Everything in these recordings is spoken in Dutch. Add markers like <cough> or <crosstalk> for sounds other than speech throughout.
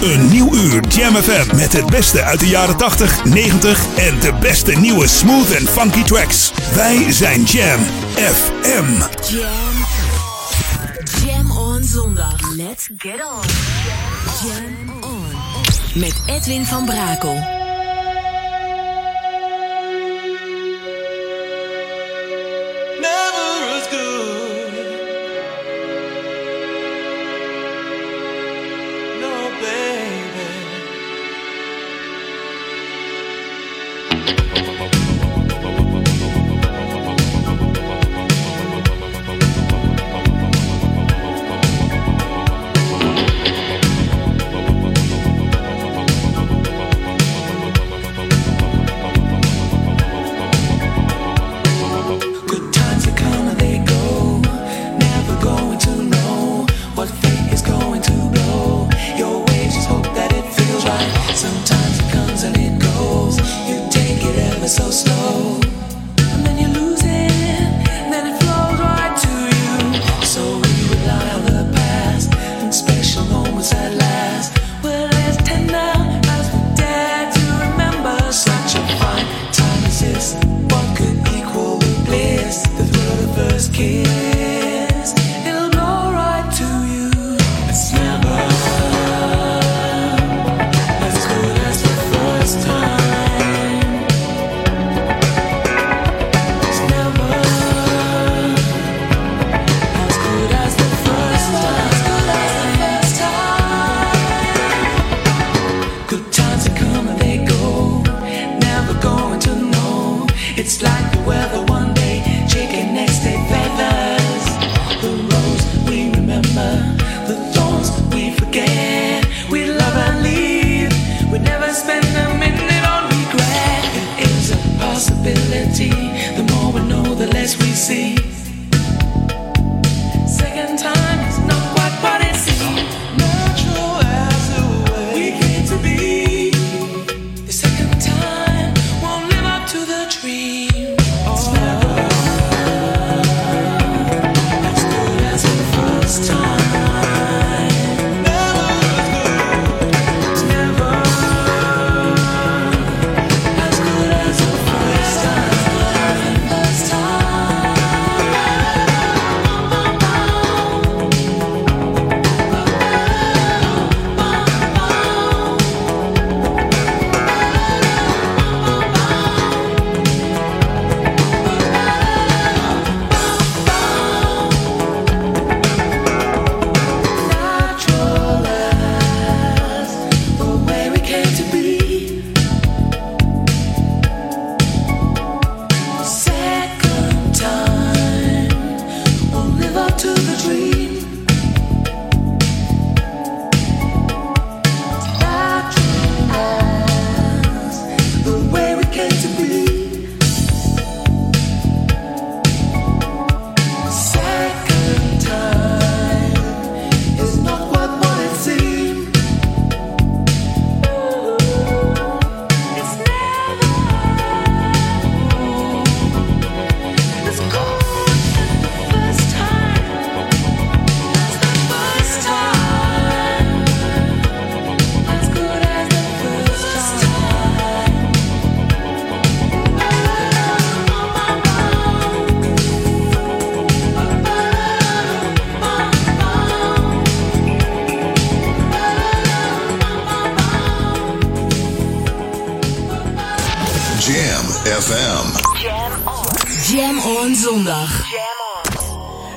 Een nieuw uur Jam FM met het beste uit de jaren 80, 90 en de beste nieuwe smooth en funky tracks. Wij zijn Jam FM. Jam. Jam on zondag. Let's get on. Jam on. Met Edwin van Brakel.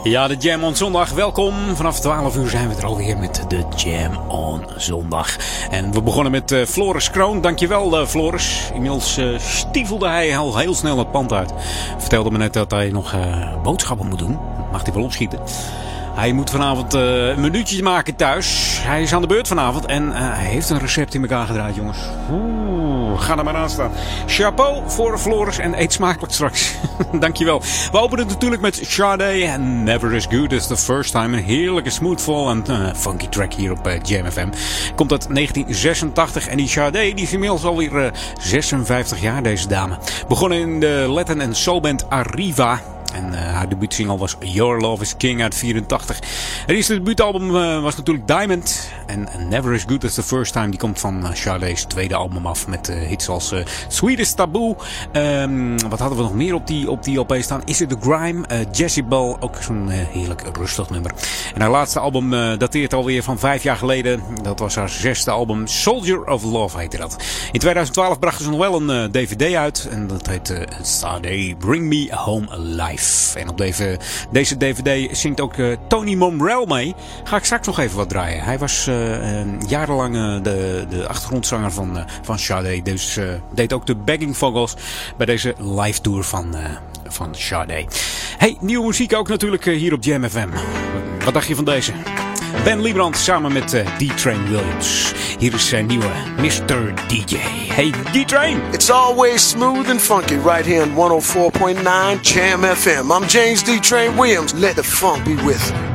Ja, de Jam on Zondag. Welkom. Vanaf 12 uur zijn we er alweer met de Jam on Zondag. En we begonnen met uh, Floris Kroon. Dankjewel, uh, Floris. Inmiddels uh, stiefelde hij al heel snel het pand uit. Vertelde me net dat hij nog boodschappen moet doen. Mag hij wel opschieten. Hij moet vanavond een minuutje maken thuis. Hij is aan de beurt vanavond en hij heeft een recept in elkaar gedraaid, jongens. Oeh, ga er maar aan staan. Chapeau voor Floris en eet smakelijk straks. <laughs> <laughs> Dankjewel. We openen natuurlijk met Sade en Never As Good As The First Time. Een heerlijke smoothful en uh, funky track hier op Jam FM. Komt uit 1986 en die Sade die is inmiddels alweer 56 jaar, deze dame. Begonnen in de Latin en soulband Arriva. En uh, haar debuutsingle was Your Love is King uit 84. Het eerste debuutalbum uh, was natuurlijk Diamond. En Never As Good As The First Time. Die komt van uh, Charlie's tweede album af. Met hits als Sweetest Taboo. Um, wat hadden we nog meer op die, op die LP staan? Is It The Grime? Jezebel. Ook zo'n heerlijk rustig nummer. En haar laatste album dateert alweer van vijf jaar geleden. Dat was haar zesde album. Soldier of Love heette dat. In 2012 brachten ze nog wel een DVD uit. En dat heet Saturday Bring Me Home Alive. En op deze, DVD zingt ook uh, Tony Momrell mee. Ga ik straks nog even wat draaien. Hij was uh, jarenlang uh, de, de achtergrondzanger van, van Sade. Dus deed ook de backing vocals bij deze live tour van, van Sade. Hey, nieuwe muziek ook natuurlijk hier op Jam FM. Wat dacht je van deze? Ben Liebrand samen met uh, D-Train Williams. Hier is zijn nieuwe Mr. DJ. Hey D-Train! It's always smooth and funky right here on 104.9 Jam FM. I'm James D-Train Williams. Let the funk be with you.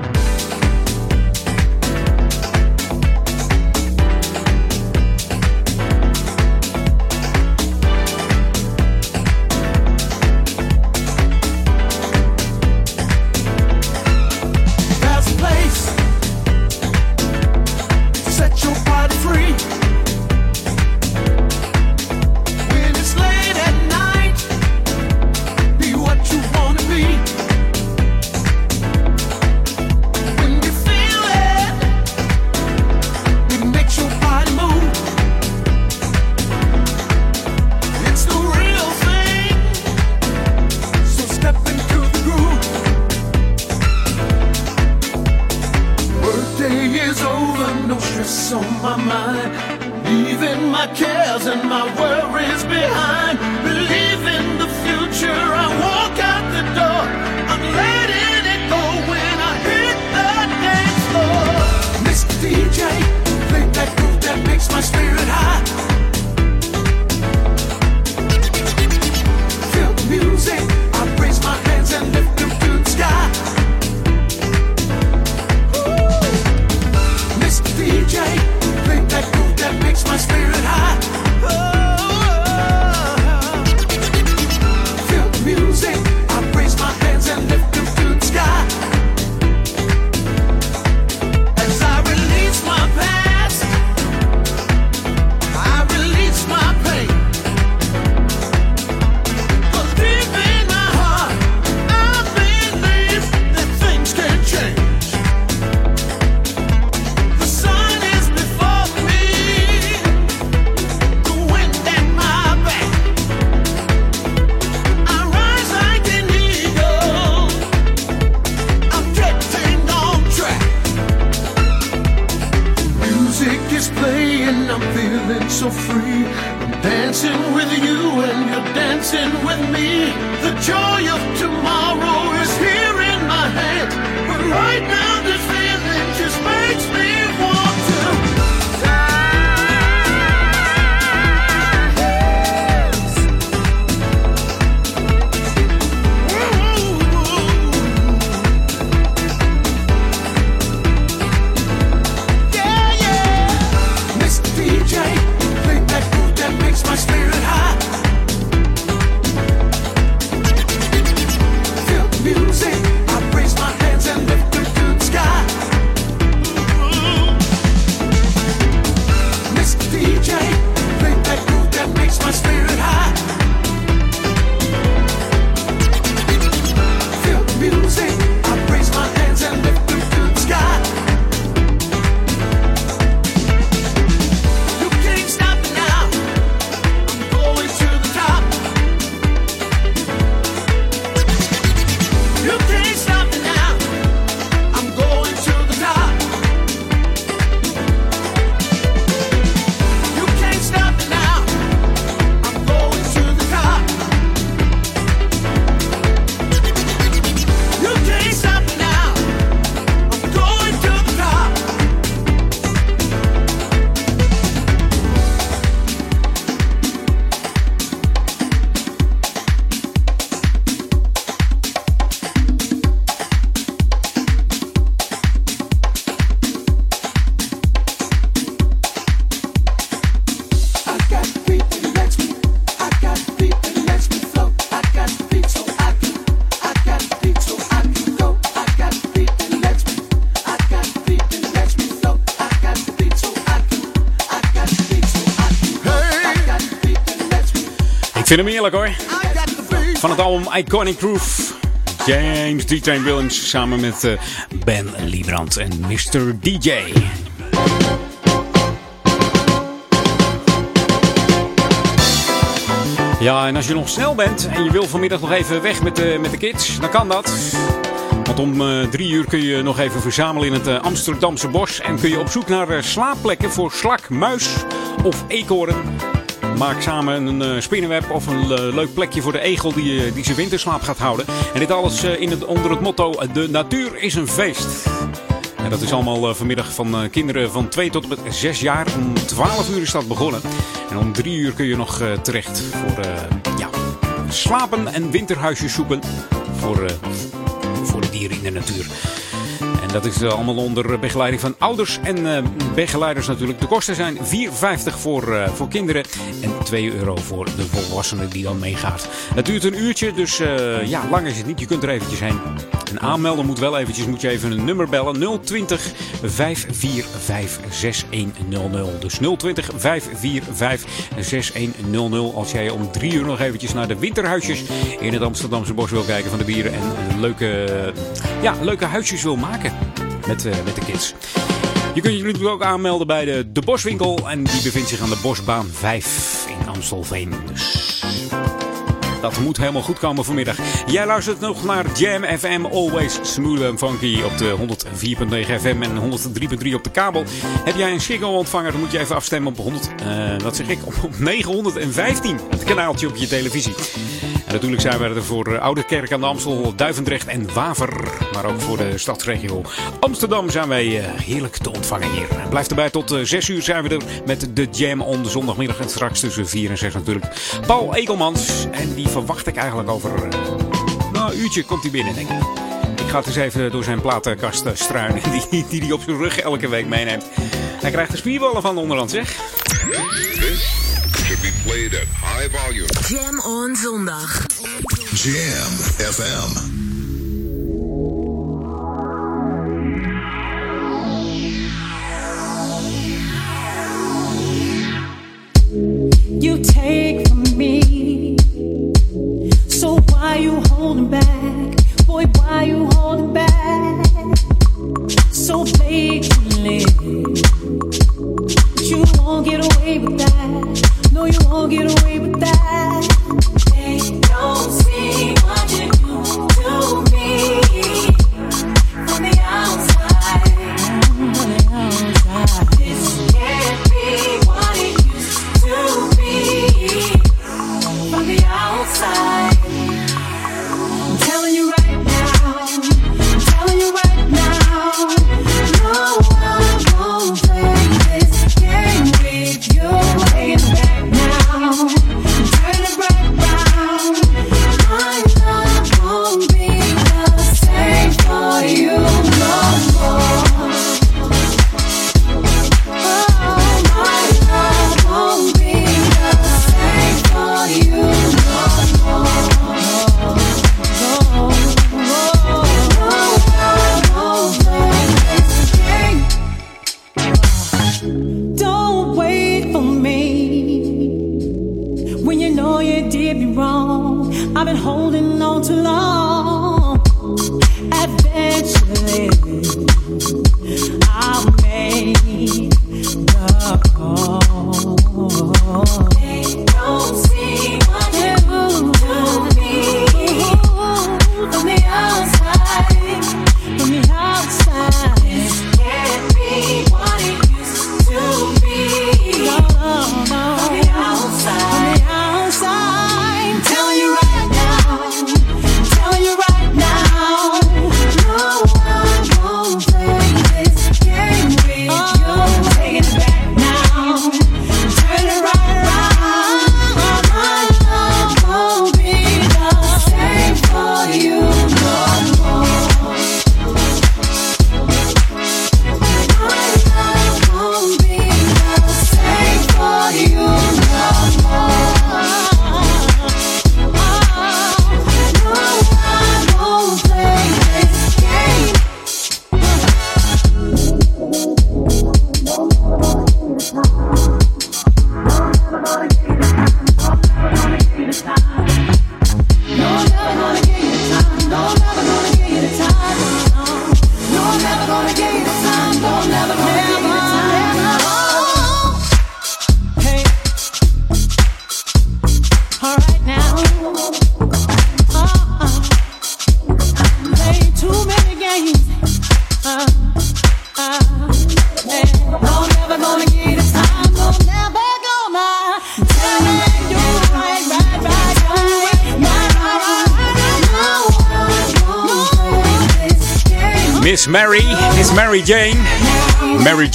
Vind hem eerlijk hoor. Van het album Iconic Proof. James D. Williams samen met uh, Ben Liebrand en Mr. DJ. Ja, en als je nog snel bent en je wil vanmiddag nog even weg met de, met de kids, dan kan dat. Want om uh, drie uur kun je nog even verzamelen in het uh, Amsterdamse bos. En kun je op zoek naar slaapplekken voor slak, muis of eekhoorn. Maak samen een uh, spinnenweb of een uh, leuk plekje voor de egel die, uh, die zijn winterslaap gaat houden. En dit alles in het, onder het motto: De natuur is een feest. En dat is allemaal vanmiddag van kinderen van 2 tot en met 6 jaar. Om 12 uur is dat begonnen. En om 3 uur kun je nog terecht voor ja, slapen en winterhuisjes zoeken. Voor, voor de dieren in de natuur. En dat is allemaal onder begeleiding van ouders en uh, begeleiders natuurlijk. De kosten zijn 4,50 voor, uh, voor kinderen en 2 euro voor de volwassenen die dan meegaat. Het duurt een uurtje, dus ja, lang is het niet. Je kunt er eventjes heen. En aanmelden moet wel eventjes, moet je even een nummer bellen. 020 545 6100. Dus 020 545 6100. Als jij om drie uur nog eventjes naar de winterhuisjes in het Amsterdamse bos wil kijken van de bieren. En leuke, ja, leuke huisjes wil maken met, uh, met de kids. Je kunt je natuurlijk ook aanmelden bij de, de Boswinkel. En die bevindt zich aan de Bosbaan 5 in Amstelveen. Dus dat moet helemaal goed komen vanmiddag. Jij luistert nog naar Jam FM, always smooth and funky op de 104.9 FM en 103.3 op de kabel. Heb jij een Ziggo ontvanger, dan moet je even afstemmen op 100, uh, wat zeg ik, op 915. Het kanaaltje op je televisie. En natuurlijk zijn we er voor Oude Kerk aan de Amstel, Duivendrecht en Waver. Maar ook voor de stadsregio Amsterdam zijn wij uh, heerlijk te ontvangen hier. Blijf erbij tot uh, 6 uur zijn we er met de Jam on de zondagmiddag. En straks tussen 4 en 6 natuurlijk Paul Egelmans. En die verwacht ik eigenlijk over nou, een uurtje komt hij binnen, denk ik. Ik ga het eens even door zijn platenkast struinen <laughs> die hij die, die op zijn rug elke week meeneemt. Hij krijgt er spierballen van onderhand, zeg. Should be played at high volume. Jam on zondag. Jam FM. You take from me. So why you holding back? Boy, why you holding back? So blatantly. But you won't get away with that. No, you won't get away with that. Don't wait for me when you know you did me wrong. I've been holding on too long. Eventually,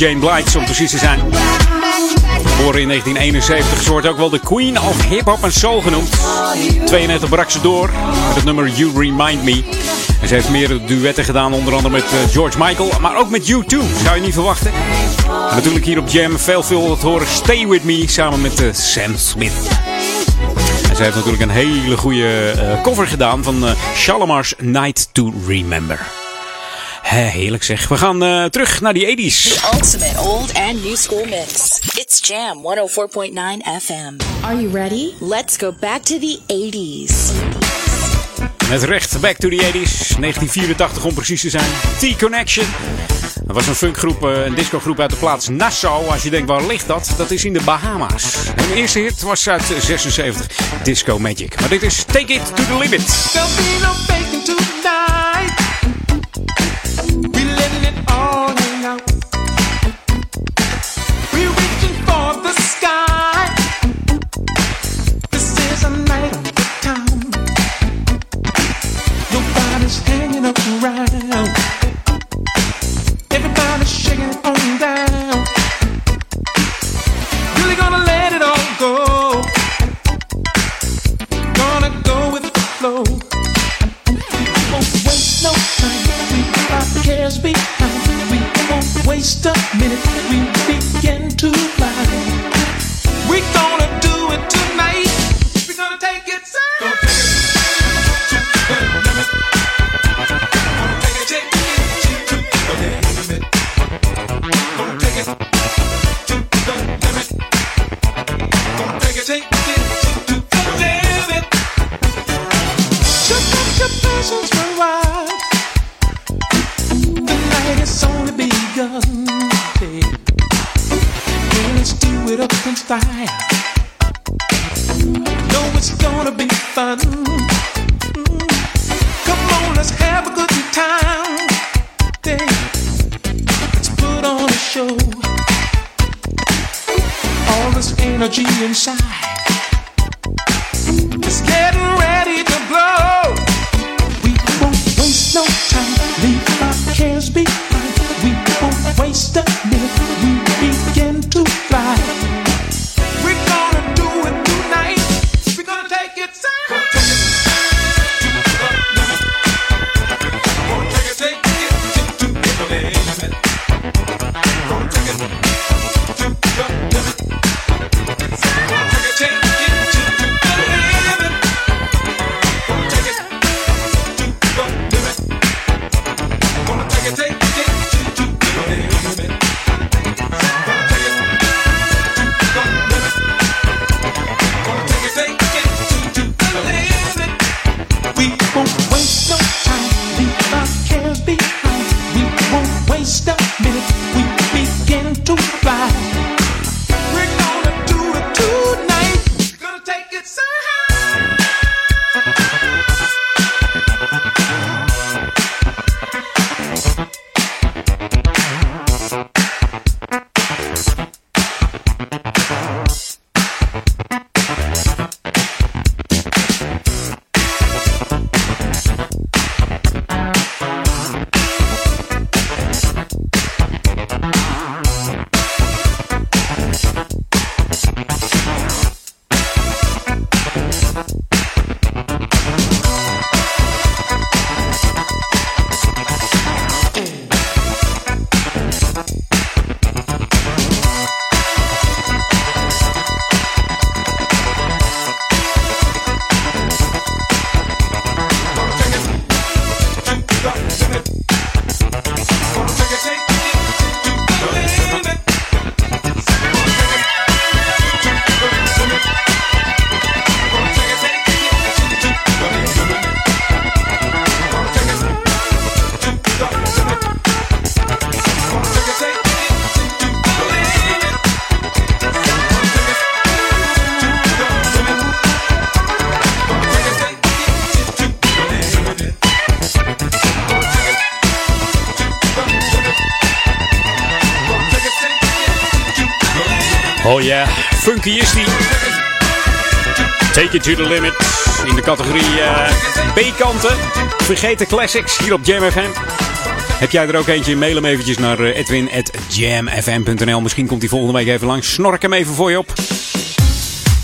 Jane Blige, om precies te zijn. Geboren in 1971. Ze wordt ook wel de Queen of Hip Hop en Soul genoemd. 92 brak ze door met het nummer You Remind Me. En ze heeft meerdere duetten gedaan, onder andere met eh, George Michael, maar ook met U2. Zou je niet verwachten. En natuurlijk hier op Jam veel veel het horen Stay With Me samen met eh, Sam Smith. En ze heeft natuurlijk een hele goede eh, cover gedaan van Shalimar's Night to Remember. Hé, heerlijk zeg. We gaan eh, terug naar die 80s. The ultimate old and new school mix. It's Jam 104.9 FM. Are you ready? Let's go back to the 80s. Met recht back to the 80s. 1984 om precies te zijn. T-Connection. Dat was een funkgroep, eh, een discogroep uit de plaats Nassau. Als je denkt, waar ligt dat? Dat is in de Bahama's. Hun eerste hit was uit 76, Disco Magic. Maar dit is Take It to the Limit. Funky is die. Take it to the limit. In de categorie eh, B-kanten. Vergeten classics hier op Jam FM. Heb jij er ook eentje? Mail hem eventjes naar edwin.jamfm.nl. Misschien komt hij volgende week even langs. Snork hem even voor je op.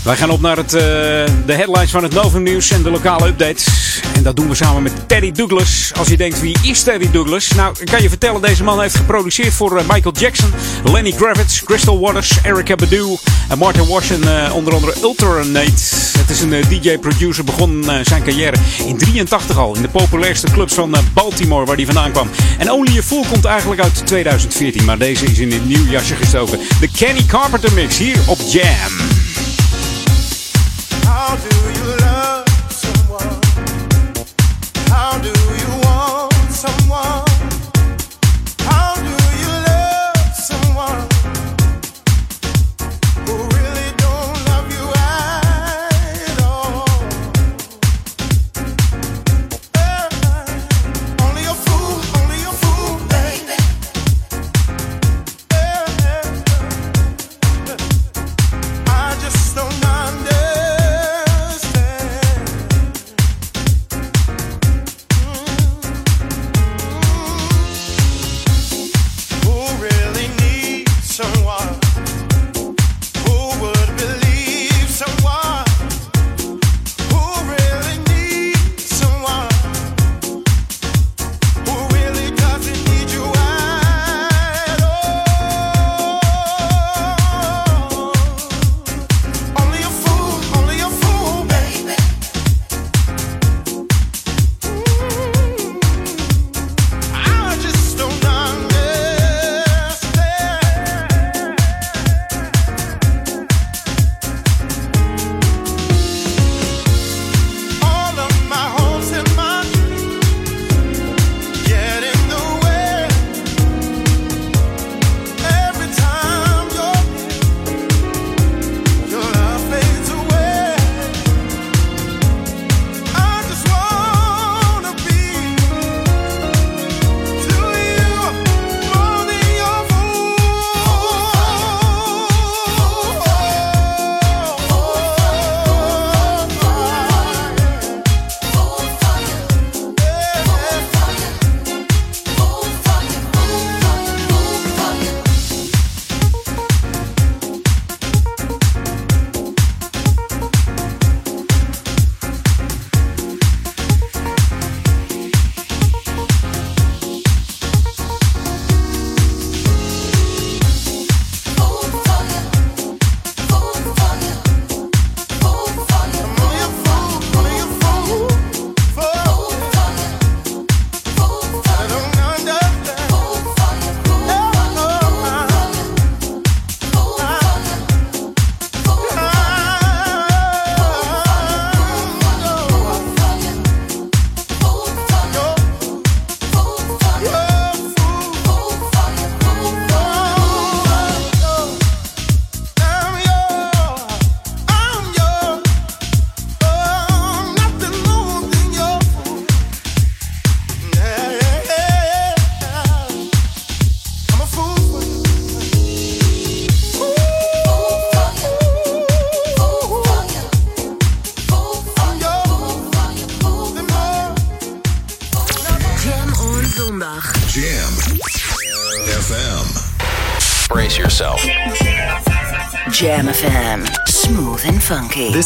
Wij gaan op naar het, uh, de headlines van het Novum Nieuws en de lokale updates. En dat doen we samen met Teddy Douglas. Als je denkt, wie is Teddy Douglas? Nou, ik kan je vertellen, deze man heeft geproduceerd voor Michael Jackson, Lenny Kravitz, Crystal Waters, Erica Badu Martin Wash en uh, onder andere Ultranate. Het is een DJ-producer, begon zijn carrière in 83 al in de populairste clubs van Baltimore, waar hij vandaan kwam. En Only a Fool komt eigenlijk uit 2014, maar deze is in een nieuw jasje gestoken. De Kenny Carpenter mix hier op Jam. How do you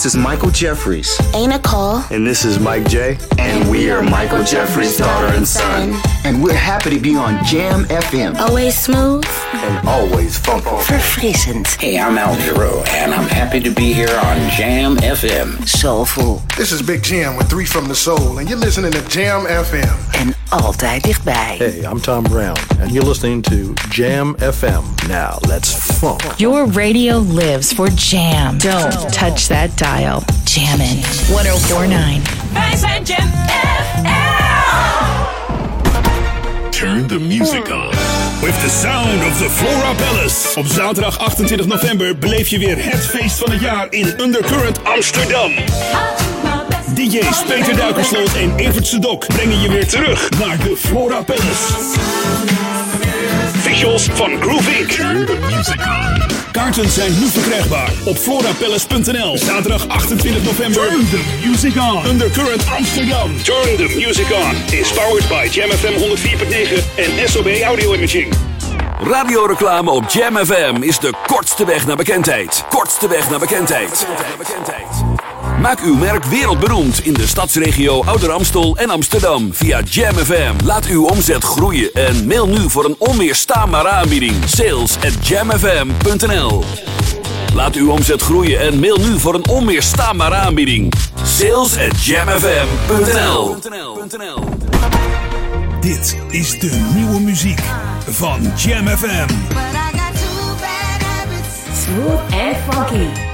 This is Michael Jeffries. Ain't a call. And this is Mike J. And we are Michael Jeffries' daughter and son. And we're happy to be on Jam FM. Always smooth. And always funky. Verfrissend. Hey, I'm Al Giro, and I'm happy to be here on Jam FM. Soulful. This is Big Jam with Three from the Soul, and you're listening to Jam FM. En altijd dichtbij. Hey, I'm Tom Brown, and you're listening to Jam FM. Now, let's funk. Your radio lives for Jam. Don't touch that dial. Jammin' 1049. Wij zijn Jam Turn the music on. With the sound of the Flora Palace. Op zaterdag 28 november beleef je weer het feest van het jaar in Undercurrent Amsterdam. DJ's Peter Duikersloot en Evert Sedok brengen je weer terug naar de Flora Palace. Specials van Groove Inc. Kaarten zijn nu verkrijgbaar op florapalace.nl. Zaterdag 28 november. Turn the music on. Undercurrent Amsterdam. Turn the music on is powered by Jam FM 104.9 en SOB Audio Imaging. Radioreclame op Jam FM is de kortste weg naar bekendheid. Kortste weg naar bekendheid. Maak uw merk wereldberoemd in de stadsregio Ouder Amstel en Amsterdam via Jam FM. Laat uw omzet groeien en mail nu voor een onweerstaanbare aanbieding. Sales at jamfm.nl Laat uw omzet groeien en mail nu voor een onweerstaanbare aanbieding. Sales at jamfm.nl Dit is de nieuwe muziek van Jam FM. Smooth and funky.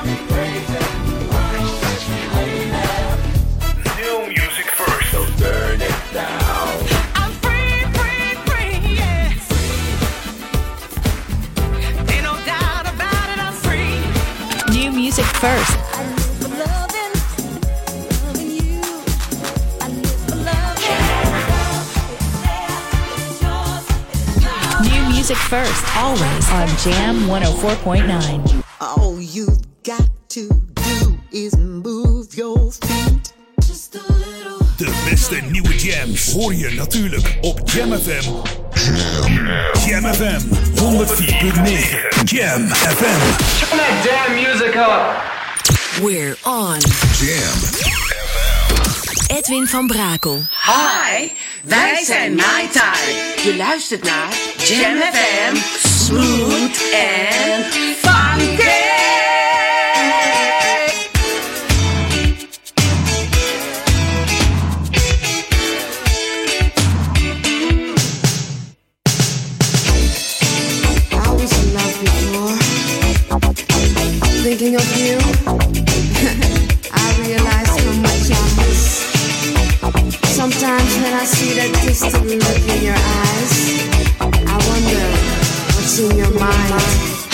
first. New music first, always on Jam 104.9. All you've got to do is move your feet. De beste nieuwe jams hoor je natuurlijk op Jam FM. Jam FM 104.9. Jam FM. Turn that damn music up. We're on. Jam. Edwin van Brakel. Hi, wij zijn My Time. Je luistert naar Jam FM, smooth en funky. When I see that distant look in your eyes, I wonder what's in your mind.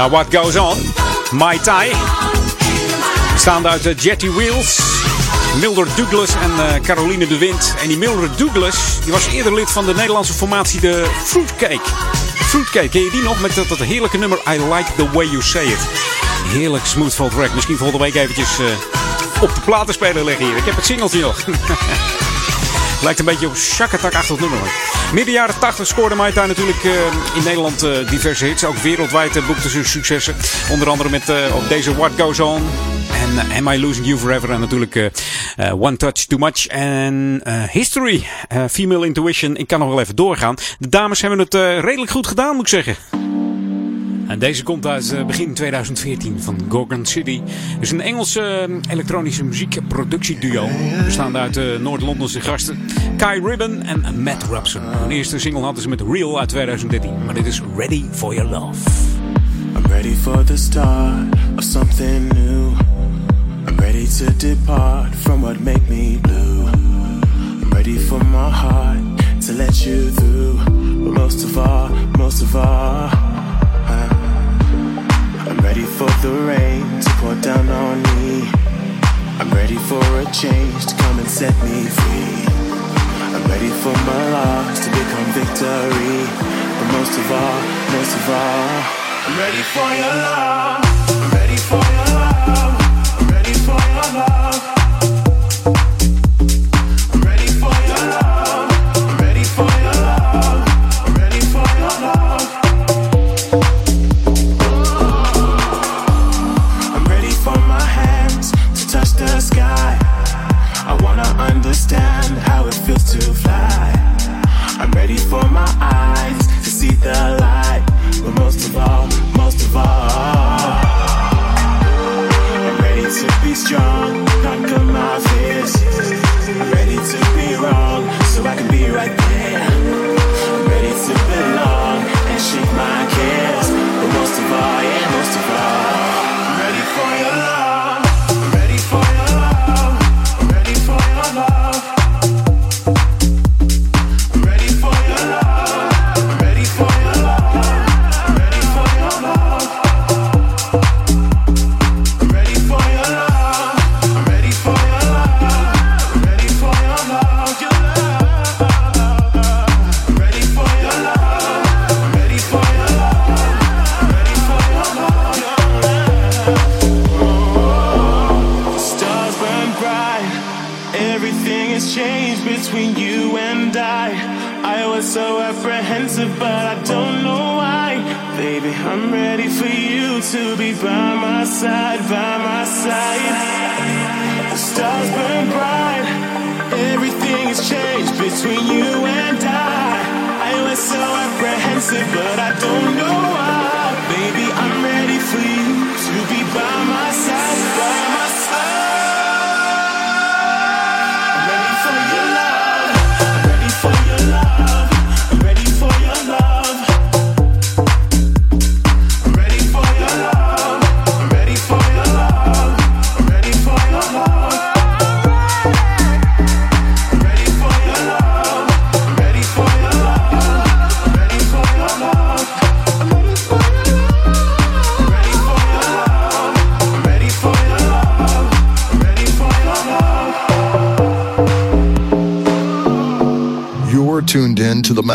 Ja, What Goes On. Mai Tai. Staande uit uh, Jetty Wheels. Mildred Douglas en uh, Caroline de Wind. En die Mildred Douglas die was eerder lid van de Nederlandse formatie de Fruitcake. Fruitcake, ken je die nog? Met dat, heerlijke nummer I Like The Way You Say It. Heerlijk smoothful track. Misschien volgende week eventjes uh, op de platenspeler leggen hier. Ik heb het singeltje nog. <laughs> Lijkt een beetje op Shakatak-achtig nummer. Midden jaren 80 scoorde Mai Tai natuurlijk uh, in Nederland uh, diverse hits. Ook wereldwijd uh, boekte ze successen. Onder andere met op deze What Goes On. En Am I Losing You Forever? En natuurlijk One Touch Too Much. En History. Female Intuition. Ik kan nog wel even doorgaan. De dames hebben het redelijk goed gedaan, moet ik zeggen. En deze komt uit begin 2014 van Gorgon City. Het is een Engelse elektronische muziekproductieduo. Bestaande uit Noord-Londense gasten. Kai Ribbon en Matt Robson. Hun eerste single hadden ze met Real uit 2013. Maar dit is Ready for Your Love. I'm ready for the start of something new. I'm ready to depart from what make me blue. I'm ready for my heart to let you through. But most of all, most of all, I'm ready for the rain to pour down on me. I'm ready for a change to come and set me free. I'm ready for my loss to become victory. But most of all, most of all, I'm ready for your love. I'm ready for your love. I'm ready for your love.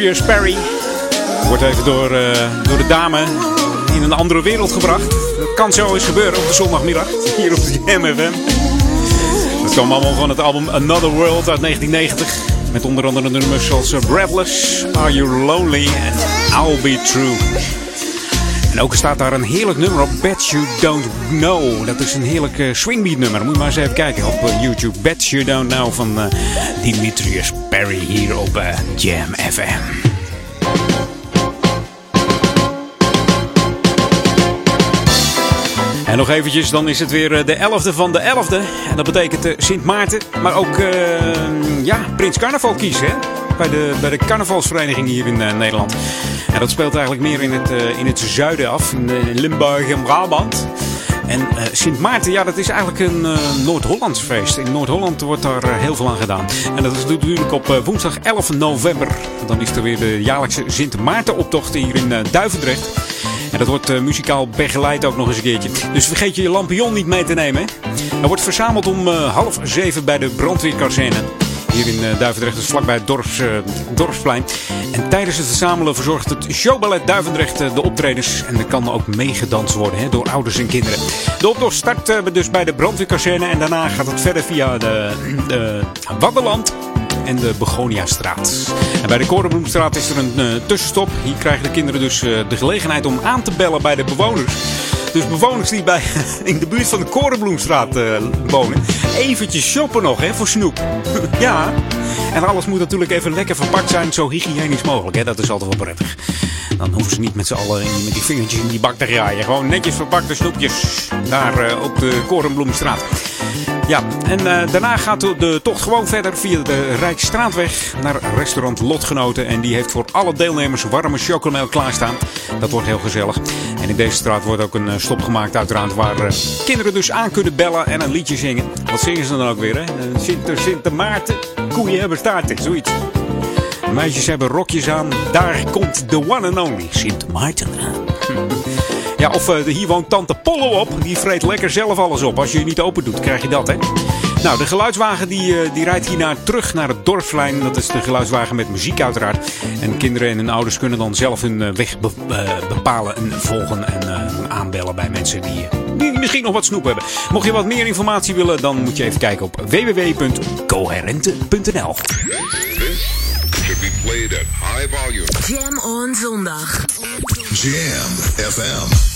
Demetrius Perry wordt even door, uh, door de dame in een andere wereld gebracht. Dat kan zo eens gebeuren op de zondagmiddag hier op de MFM. Dat kwam allemaal van het album Another World uit 1990. Met onder andere nummers zoals Breathless, Are You Lonely en I'll Be True. En ook staat daar een heerlijk nummer op, Bet You Don't Know. Dat is een heerlijk uh, swingbeat nummer. Moet je maar eens even kijken op YouTube. Bet You Don't Know van uh, Hier op Jam FM. En nog eventjes, dan is het weer de 11e van de 11e. En dat betekent Sint Maarten, maar ook ja, Prins Carnaval kiezen. Bij, de, bij de carnavalsvereniging hier in Nederland. En dat speelt eigenlijk meer in het, in het zuiden af, in Limburg en Brabant. En uh, Sint Maarten, ja, dat is eigenlijk een uh, Noord-Hollands feest. In Noord-Holland wordt daar uh, heel veel aan gedaan. En dat is natuurlijk op woensdag 11 november. Dan is er weer de jaarlijkse Sint Maarten-optocht hier in Duivendrecht. En dat wordt muzikaal begeleid ook nog eens een keertje. Dus vergeet je je lampion niet mee te nemen. Er wordt verzameld om half zeven bij de brandweerkazerne. Hier in Duivendrecht, dus vlakbij het dorps, dorpsplein. En tijdens het verzamelen verzorgt het showballet Duivendrecht de optredens. En er kan ook meegedanst worden hè, door ouders en kinderen. De optocht start dus bij de brandweerkazerne. En daarna gaat het verder via de, de Waddenland en de Begoniastraat. En bij de Korenbloemstraat is er een uh, tussenstop. Hier krijgen de kinderen dus de gelegenheid om aan te bellen bij de bewoners. Dus bewoners die bij, <laughs> in de buurt van de Korenbloemstraat uh, wonen. Eventjes shoppen nog hè, voor snoep. <laughs> ja. En alles moet natuurlijk even lekker verpakt zijn. Zo hygiënisch mogelijk. Hè? Dat is altijd wel prettig. Dan hoeven ze niet met z'n allen met die vingertjes in die bak te graaien. Gewoon netjes verpakte snoepjes. Daar uh, op de Korenbloemstraat. Ja, en uh, daarna gaat de tocht gewoon verder via de Rijksstraatweg naar restaurant Lotgenoten. En die heeft voor alle deelnemers warme chocomel klaarstaan. Dat wordt heel gezellig. En in deze straat wordt ook een uh, stop gemaakt uiteraard waar uh, kinderen dus aan kunnen bellen en een liedje zingen. Wat zingen ze dan ook weer hè? Sinter, Sinter Maarten, koeien hebben staarten, zoiets. Meisjes hebben rokjes aan. Daar komt de one and only Sint Maarten aan. <laughs> Ja, of uh, hier woont Tante Pollo op. Die vreet lekker zelf alles op. Als je je niet open doet, krijg je dat, hè? Nou, de geluidswagen die, uh, die rijdt hierna terug naar het dorpsplein. Dat is de geluidswagen met muziek uiteraard. En kinderen en hun ouders kunnen dan zelf hun uh, weg be bepalen en volgen en aanbellen bij mensen die, die misschien nog wat snoep hebben. Mocht je wat meer informatie willen, dan moet je even kijken op www.coherente.nl should be played at high volume. Jam on zondag. Jam FM.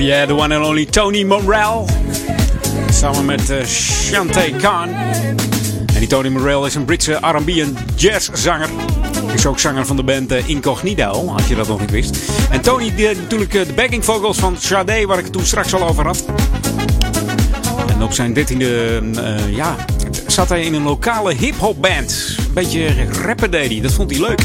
Oh yeah, the one and only Tony Morel. Samen met uh, Shantae Khan. En die Tony Morel is een Britse R&B en jazzzanger. Is ook zanger van de band uh, Incognito, als je dat nog niet wist. En Tony deed natuurlijk uh, de backing vocals van Sade, waar ik het toen straks al over had. En op zijn dertiende ja, zat hij in een lokale hip-hop band. Een beetje rappen deed hij, dat vond hij leuk.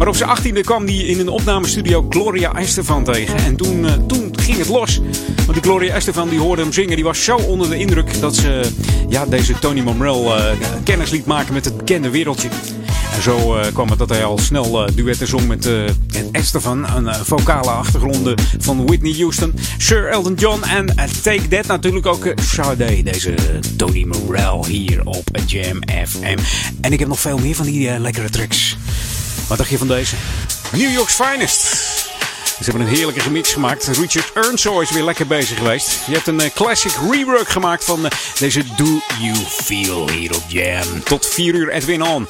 Maar op zijn achttiende kwam hij in een opnamestudio Gloria Estefan tegen. En toen, uh, toen ging het los. Want die Gloria Estefan die hoorde hem zingen. Die was zo onder de indruk dat ze ja, deze Tony Momrel uh, kennis liet maken met het bekende wereldje. En zo uh, kwam het dat hij al snel uh, duetten zong met uh, Estefan. Een vocale achtergronden van Whitney Houston, Sir Elton John en Take That natuurlijk ook Sade. Deze Tony Morel hier op Jam FM. En ik heb nog veel meer van die lekkere tracks. Wat dacht je van deze? New York's Finest. Ze hebben een heerlijke gemix gemaakt. Richard Earnshaw is weer lekker bezig geweest. Je hebt een uh, classic rework gemaakt van uh, deze Do You Feel hier op Jam. Tot 4 uur Edwin On.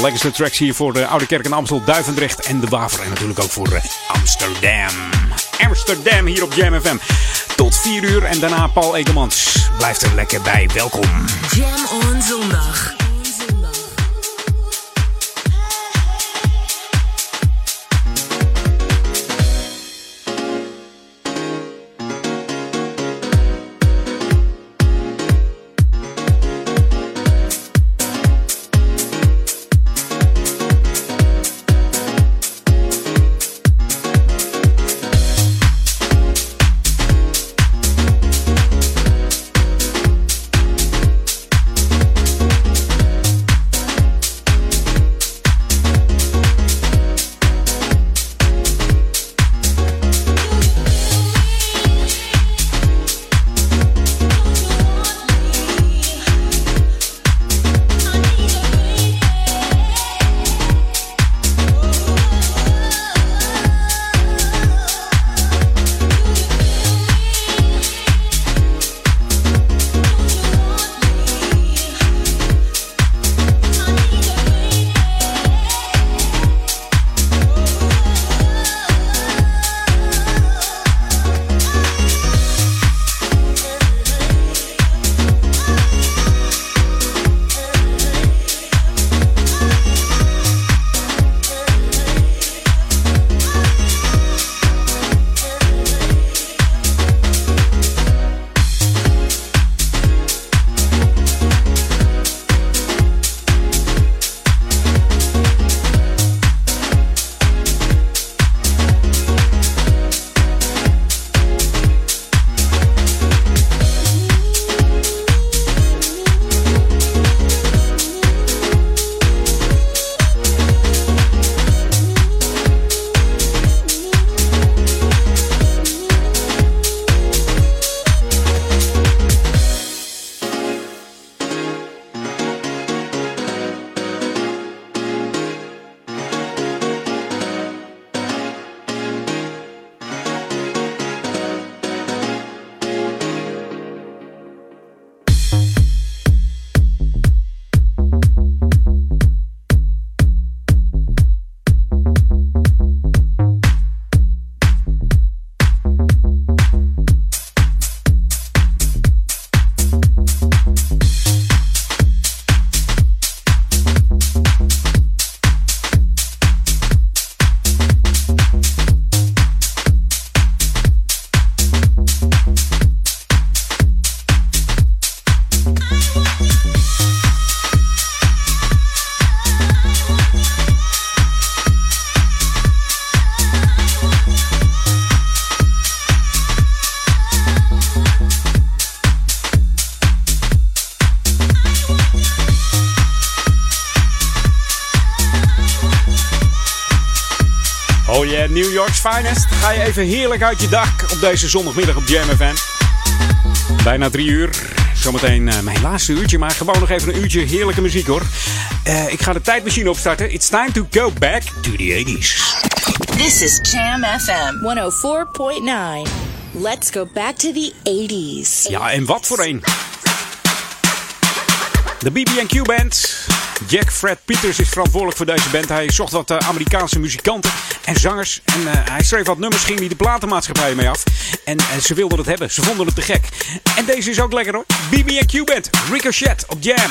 Lekkerste tracks hier voor de Oude Kerk in Amstel, Duivendrecht en de Waver. En natuurlijk ook voor uh, Amsterdam. Amsterdam hier op Jam FM. Tot 4 uur en daarna Paul Edelmans. Blijf er lekker bij. Welkom. Jam on zondag. Even heerlijk uit je dak op deze zondagmiddag op Jam FM. Bijna drie uur. Zometeen uh, mijn laatste uurtje, maar gewoon nog even een uurtje heerlijke muziek hoor. Uh, ik ga de tijdmachine opstarten. It's time to go back to the 80s. This is Jam FM 104.9. Let's go back to the 80s. Ja, en wat voor een. De BB&Q Band. Jack Fred Peters is verantwoordelijk voor deze band. Hij zocht wat uh, Amerikaanse muzikanten en zangers. En uh, hij schreef wat nummers, ging die de platenmaatschappij mee af. En uh, ze wilden het hebben, ze vonden het te gek. En deze is ook lekker hoor. BB&Q Band, Ricochet op Jam.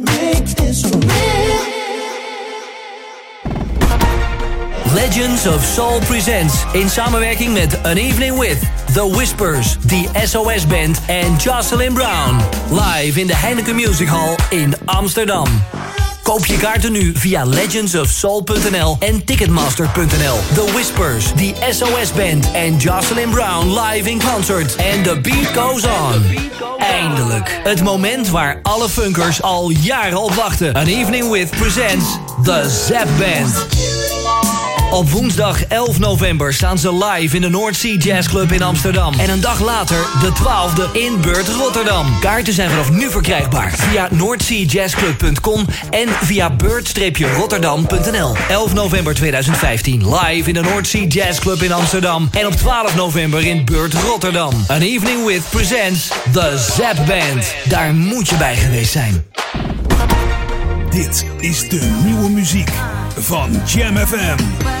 Legends of Soul Presents... in samenwerking met An Evening With... The Whispers, The SOS Band en Jocelyn Brown. Live in de Heineken Music Hall in Amsterdam. Koop je kaarten nu via legendsofsoul.nl en ticketmaster.nl. The Whispers, The SOS Band en Jocelyn Brown live in concert. En the beat goes on. Eindelijk. Het moment waar alle funkers al jaren op wachten. An Evening With presents The Zap Band. Op woensdag 11 november staan ze live in de Sea Jazz Club in Amsterdam. En een dag later de 12e in Beurt Rotterdam. Kaarten zijn vanaf nu verkrijgbaar via noordseajazzclub.com en via beurt-rotterdam.nl. 11 november 2015 live in de Sea Jazz Club in Amsterdam. En op 12 november in Beurt Rotterdam. An Evening With presents The Zap Band. Daar moet je bij geweest zijn. Dit is de nieuwe muziek van Jam FM.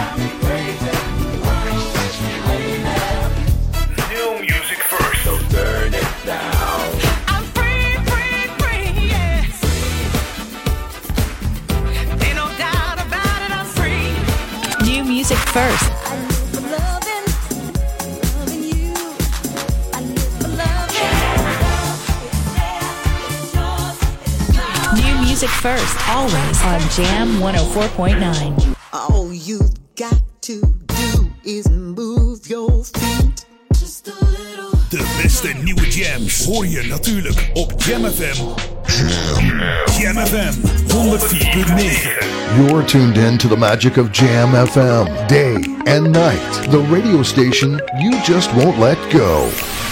first, always on Jam 104.9. All you've got to do is move your feet. Just a little. De beste nieuwe jams hoor je natuurlijk op Jam FM. Jam, Jam FM 104.9. You're tuned in to the magic of Jam FM, day and night. The radio station you just won't let go.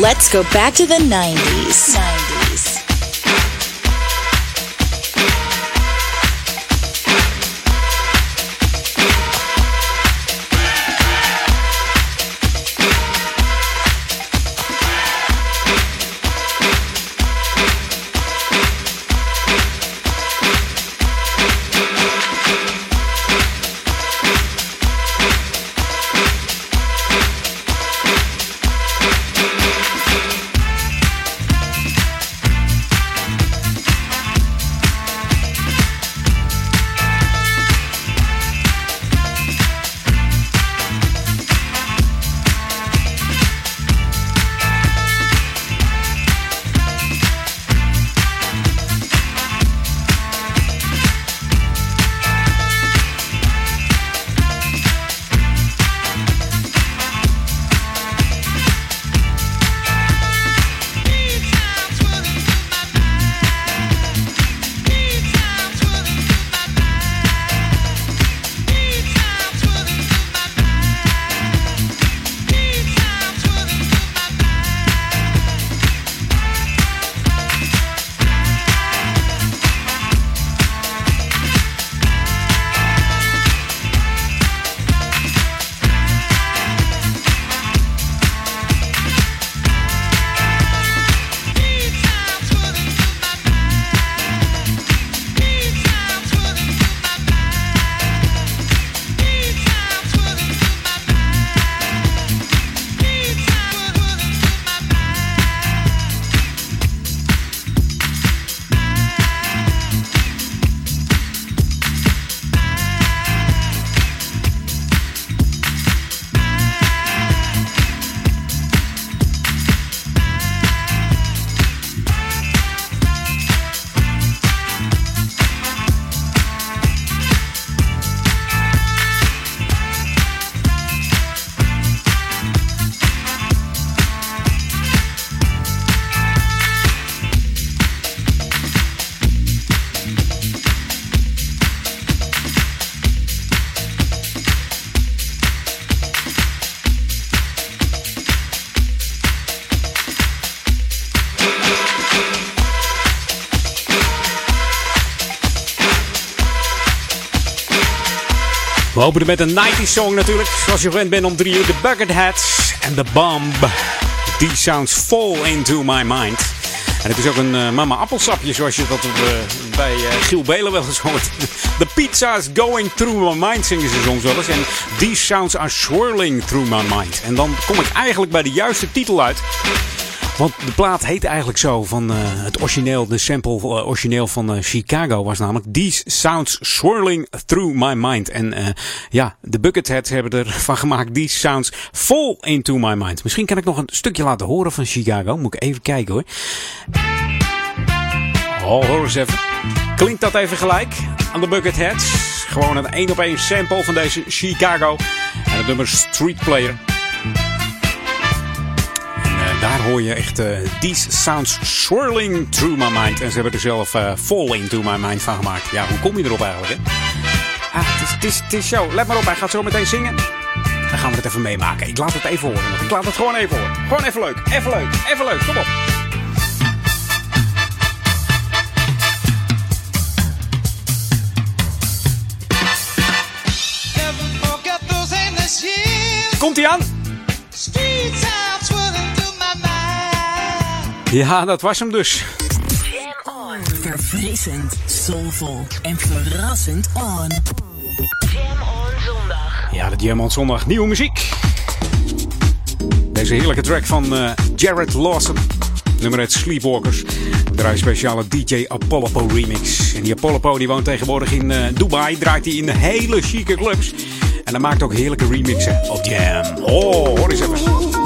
Let's go back to the 90s. 90s. Met een 90s song natuurlijk. Zoals je gewend bent om drie uur. The Bucketheads en The Bomb. These sounds fall into my mind. En het is ook een uh, mama appelsapje zoals je dat uh, bij uh, Giel Belen wel eens hoort. <laughs> The pizza is going through my mind zingen ze soms wel eens. En these sounds are swirling through my mind. En dan kom ik eigenlijk bij de juiste titel uit. Want de plaat heet eigenlijk zo van uh, het origineel, de sample uh, origineel van uh, Chicago was namelijk These Sounds Swirling Through My Mind. En ja, de Bucketheads hebben ervan <laughs> gemaakt These Sounds Fall Into My Mind. Misschien kan ik nog een stukje laten horen van Chicago. Moet ik even kijken hoor. Oh, hoor eens even. Klinkt dat even gelijk aan de Bucketheads? Gewoon een één op één sample van deze Chicago. En het nummer Street Player daar hoor je echt uh, These Sounds Swirling Through My Mind. En ze hebben er zelf uh, Fall Into My Mind van gemaakt. Ja, hoe kom je erop eigenlijk, hè? Ah, het is, het, show. Let maar op, hij gaat zo meteen zingen. Dan gaan we het even meemaken. Ik laat het even horen. Ik laat het gewoon even horen. Gewoon even leuk. Even leuk. Even leuk. Kom op. Komt-ie aan? Ja, dat was hem dus. Jam on. Verfrissend, soulvol en verrassend on. Jam on zondag. Ja, de Jam on zondag. Nieuwe muziek. Deze heerlijke track van uh, Jared Lawson. Nummer 1 Sleepwalkers. Draai speciale DJ Apollo remix. En die Apollo die woont tegenwoordig in uh, Dubai. Draait hij in de hele chique clubs. En hij maakt ook heerlijke remixen op Jam. Oh, hoor eens even.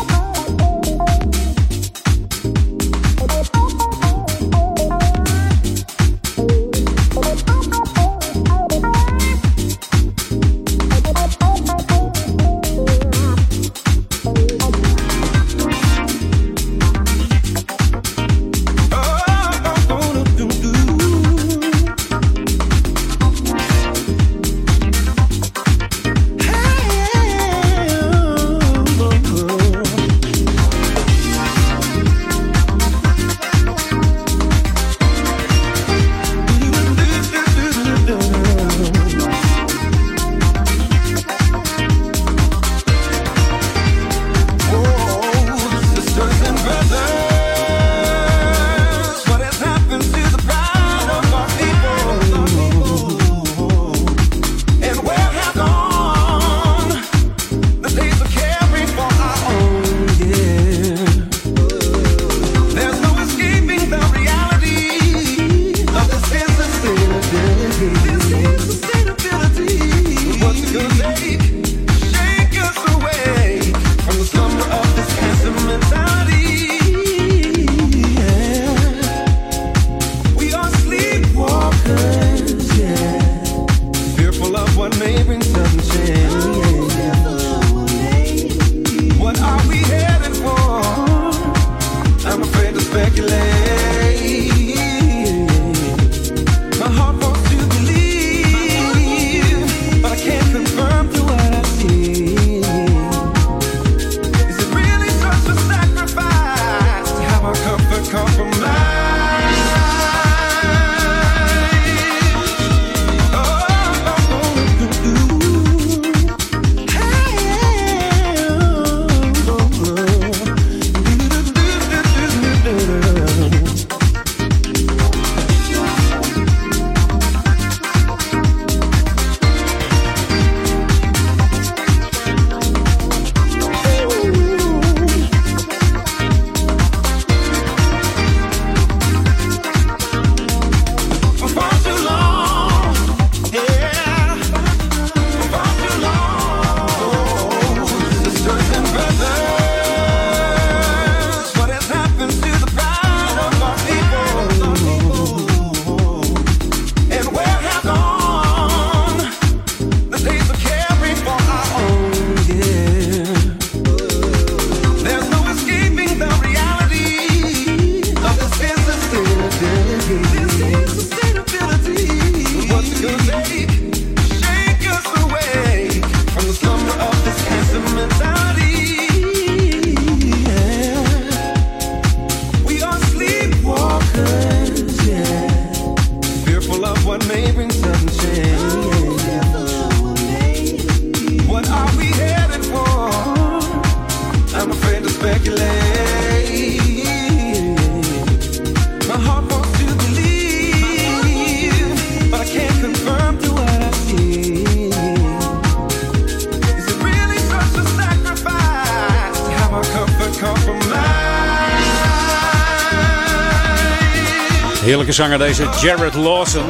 Heerlijke zanger deze Jared Lawson.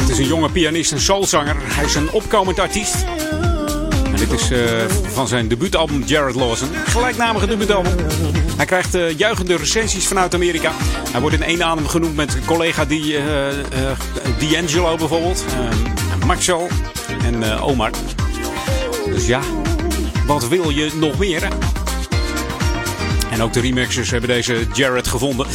Het is een jonge pianist en soulzanger. Hij is een opkomend artiest. En dit is uh, van zijn debuutalbum Jared Lawson. Gelijknamige debuutalbum. Hij krijgt uh, juichende recensies vanuit Amerika. Hij wordt in één adem genoemd met collega die, uh, D'Angelo bijvoorbeeld. Maxwell en Omar. Dus ja, wat wil je nog meer? En ook de remixers hebben deze Jared gevonden.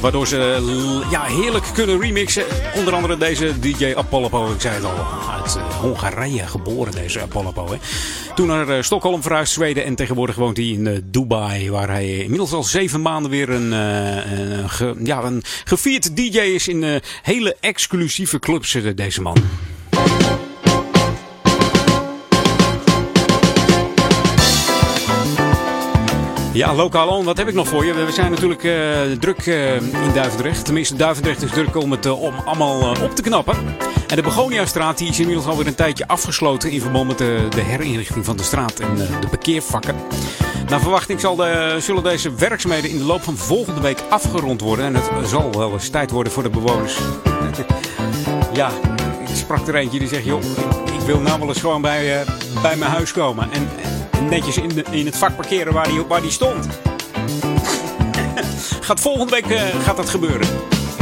Waardoor ze ja, heerlijk kunnen remixen. Onder andere deze DJ Apollo. Ik zei het al, uit Hongarije geboren deze Apollo. Hè. Toen naar Stockholm verhuisd, Zweden. En tegenwoordig woont hij in Dubai. Waar hij inmiddels al zeven maanden weer een, ja, een gevierd DJ is in hele exclusieve clubs. Deze man. Ja, lokaal on, wat heb ik nog voor je? We zijn natuurlijk uh, druk uh, in Duivendrecht. Tenminste, Duivendrecht is druk om het uh, om allemaal op te knappen. En de Begoniastraat die is inmiddels alweer een tijdje afgesloten in verband met de, herinrichting van de straat en de parkeervakken. Naar verwachting zal de, zullen deze werkzaamheden in de loop van volgende week afgerond worden. En het zal wel eens tijd worden voor de bewoners. <laughs> ja, ik sprak er eentje die zegt, joh, ik wil nou gewoon bij, bij mijn huis komen. En, netjes in, in het vak parkeren waar die, waar die stond. <laughs> gaat volgende week uh, gaat dat gebeuren.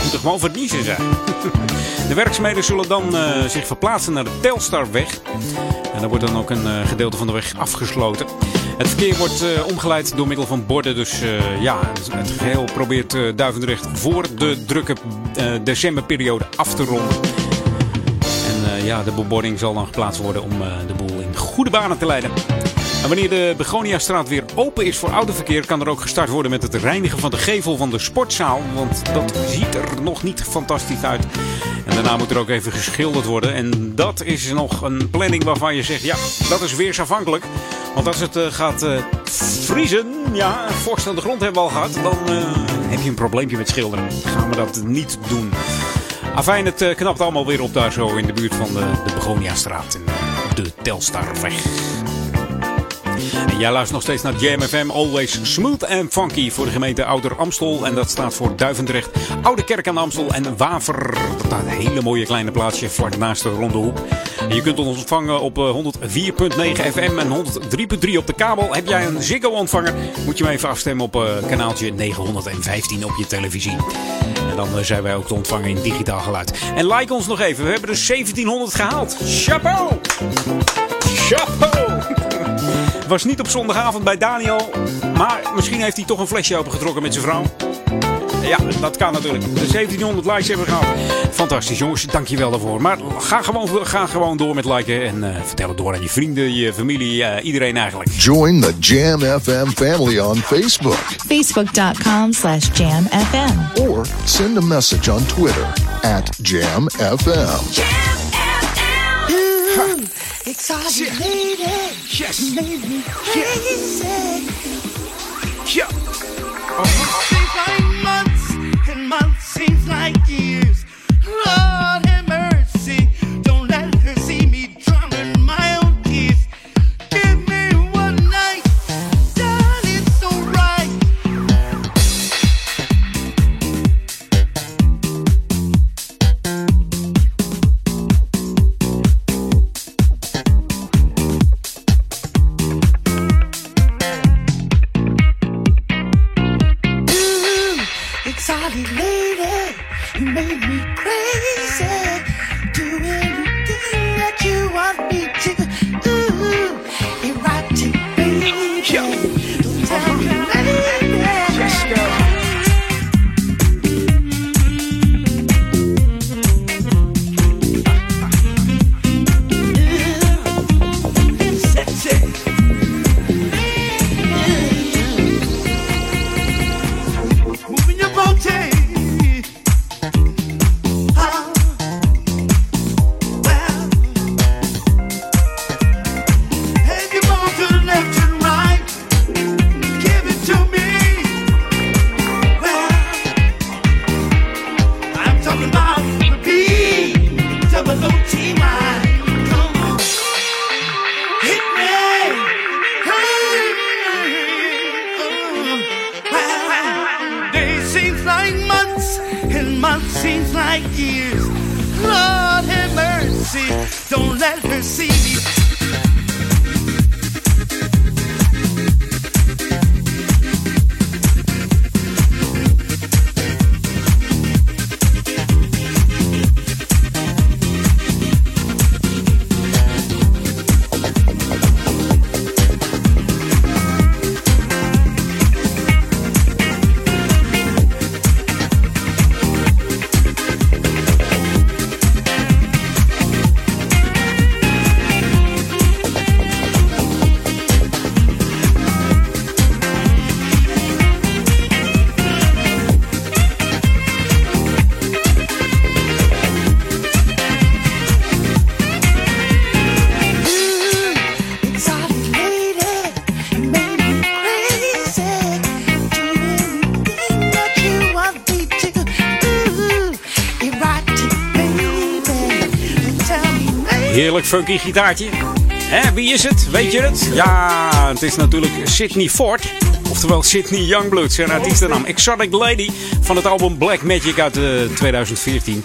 Moet er gewoon verniezen zijn. <laughs> de werkzaamheden zullen dan uh, zich verplaatsen naar de Telstarweg. En daar wordt dan ook een uh, gedeelte van de weg afgesloten. Het verkeer wordt omgeleid door middel van borden. Dus ja, het geheel probeert Duivendrecht voor de drukke decemberperiode af te ronden. En ja, de bebording zal dan geplaatst worden om de boel in goede banen te leiden. En wanneer de Begoniastraat weer open is voor autoverkeer, kan er ook gestart worden met het reinigen van de gevel van de sportzaal. Want dat ziet er nog niet fantastisch uit. En daarna moet er ook even geschilderd worden. En dat is nog een planning waarvan je zegt, ja, dat is weersafhankelijk. Want als het uh, gaat uh, vriezen, ja, vorst aan de grond hebben we al gehad, dan uh, heb je een probleempje met schilderen. Gaan we dat niet doen. Afijn, het knapt allemaal weer op daar zo in de buurt van de, de Begoniastraat en de Telstarweg. En jij luistert nog steeds naar Jam FM, always smooth and funky voor de gemeente Ouder Amstel. En dat staat voor Duivendrecht, Oude Kerk aan de Amstel en Waver. Dat een hele mooie kleine plaatsje vlak naast de Ronde Hoek. En je kunt ons ontvangen op 104.9 FM en 103.3 op de kabel. Heb jij een Ziggo ontvanger, moet je me even afstemmen op uh, kanaaltje 915 op je televisie. En dan uh, zijn wij ook te ontvangen in digitaal geluid. En like ons nog even, we hebben de 1700 gehaald. Chapeau! Chapeau! Was niet op zondagavond bij Daniel. Maar misschien heeft hij toch een flesje opengetrokken met zijn vrouw. Ja, dat kan natuurlijk. De 1700 likes hebben we gehad. Fantastisch jongens, dankjewel daarvoor. Maar ga gewoon, ga gewoon door met liken. En uh, vertel het door aan je vrienden, je familie, uh, iedereen eigenlijk. Join the Jam FM family on Facebook. Facebook.com slash jamfm. Or send a message on Twitter at jamfm. Jam Exotic yeah. lady, yes. made me crazy. Yeah. Uh-huh. Seems like months, and months seems like years. Funky gitaartje. Hè, wie is het? Weet je het? Ja, het is natuurlijk Sydney Ford. Oftewel Sydney Youngblood, zijn artiestennaam. Exotic Lady van het album Black Magic uit uh, 2014.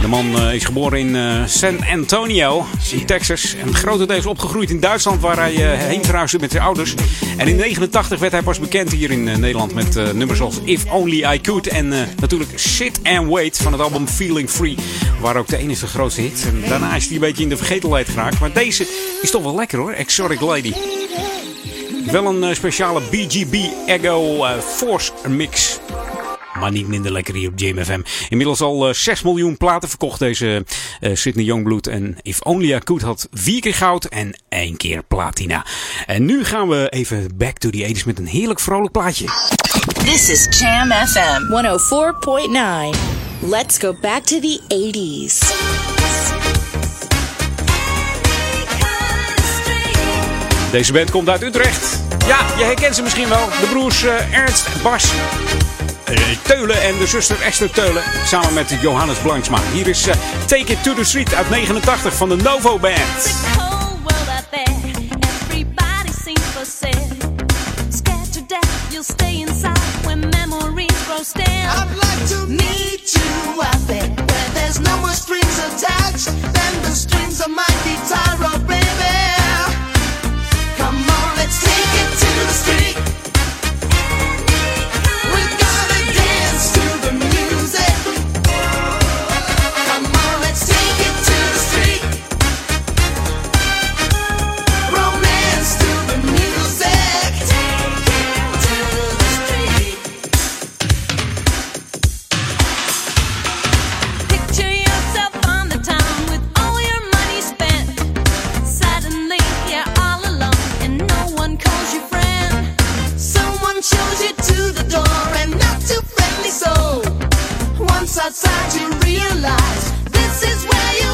De man uh, is geboren in uh, San Antonio in Texas. En grotendeels opgegroeid in Duitsland waar hij uh, heen verhuisde met zijn ouders. En in 89 werd hij pas bekend hier in Nederland met nummers als If Only I Could. En natuurlijk Sit and Wait van het album Feeling Free. Waar ook de enige grootste hit. En daarna is hij een beetje in de vergetelheid geraakt. Maar deze is toch wel lekker hoor, Exotic Lady. Wel een speciale BGB Ego Force mix. Maar niet minder lekker hier op JMFM. Inmiddels al uh, 6 miljoen platen verkocht deze uh, Sydney Youngblood. En If Only I Could had vier keer goud en één keer platina. En nu gaan we even back to the 80s met een heerlijk vrolijk plaatje. This is Jam FM 104.9. Let's go back to the 80s. Deze band komt uit Utrecht. Ja, je herkent ze misschien wel. De broers uh, Ernst en Bas. Teulen en de zuster Esther Teulen. Samen met Johannes Blanksma. Hier is uh, Take It to the Street uit 89 van de Novo Band. Stay inside when grow stale. I'd like to meet you out there where there's no more strings attached than the strings of my guitar, oh baby. Outside you realize this is where you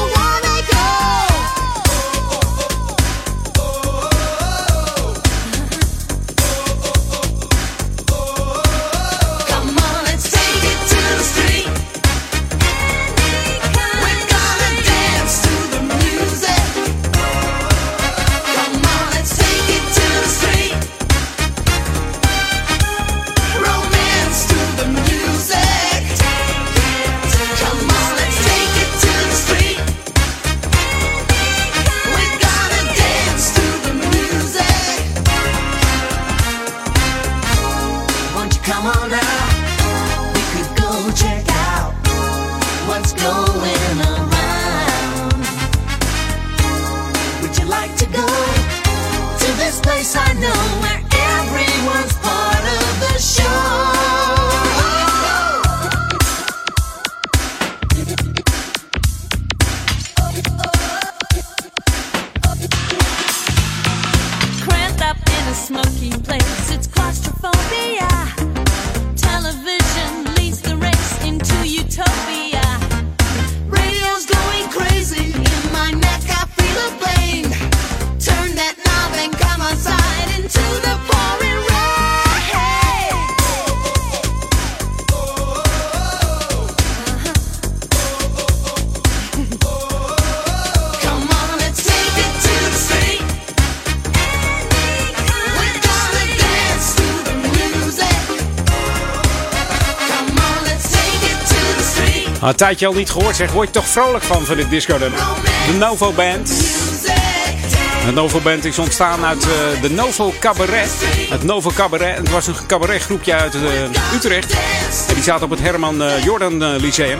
tijdje al niet gehoord zeg. Word je toch vrolijk van van dit disco? De Novo Band. De Novo Band is ontstaan uit uh, de Novo Cabaret. Het Novo Cabaret. Het was een cabaretgroepje uit uh, Utrecht. En die zaten op het Herman uh, Jordan Lyceum.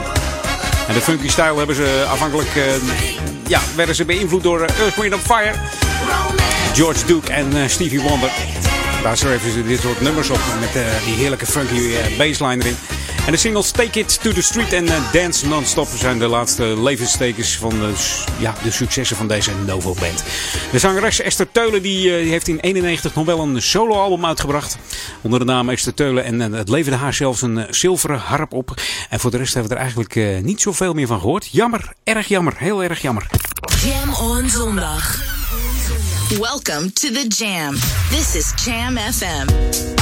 En de funky style hebben ze afhankelijk... ja, werden ze beïnvloed door Earth, Wind Fire. George Duke en Stevie Wonder. Daar schreven ze dit soort nummers op met die heerlijke funky bassline erin. En de singles Take It to the Street en Dance Non-Stop zijn de laatste levenstekens van de, ja, de successen van deze Novo Band. De zangeres Esther Teulen die, die heeft in 91 nog wel een soloalbum uitgebracht. Onder de naam Esther Teulen. En het leverde haar zelfs een zilveren harp op. En voor de rest hebben we er eigenlijk niet zoveel meer van gehoord. Jammer, erg jammer, heel erg jammer. Jam on zondag. Welcome to the Jam. This is Jam FM.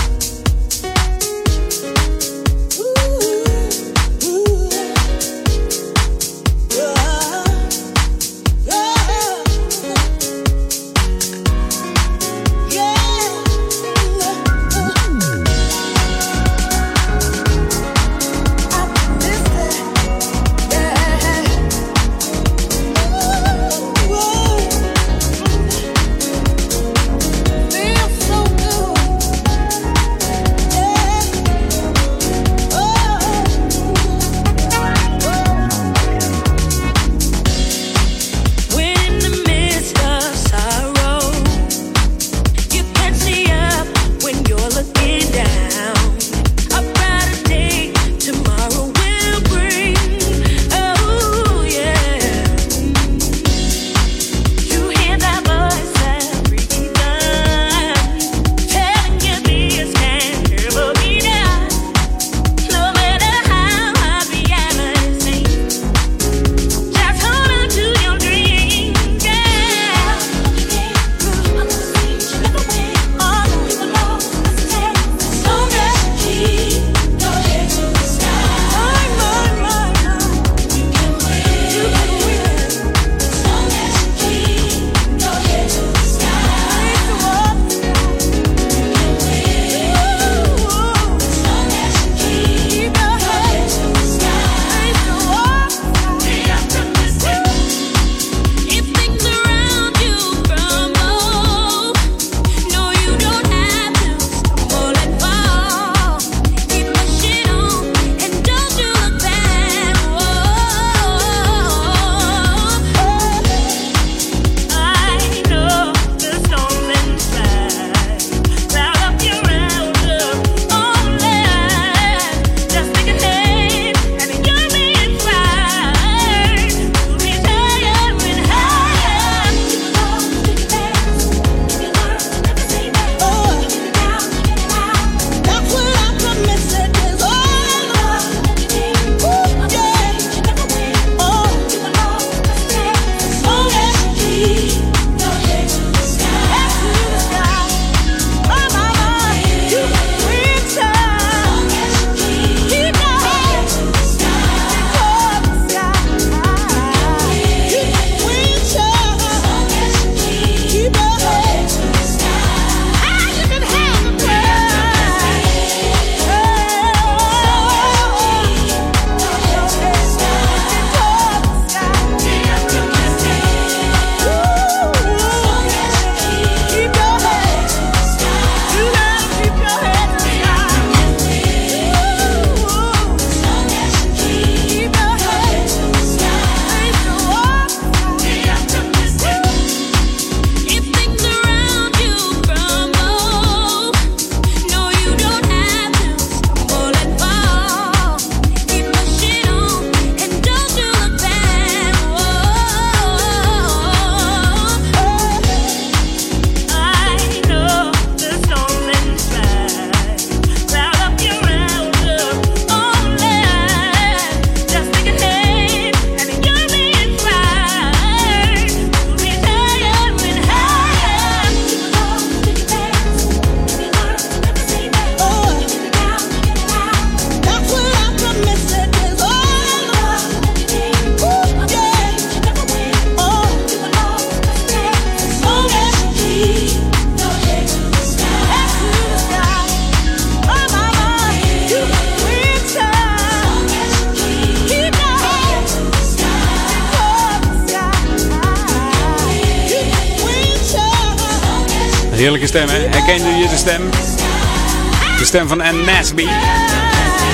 Stem van Anne Nasby.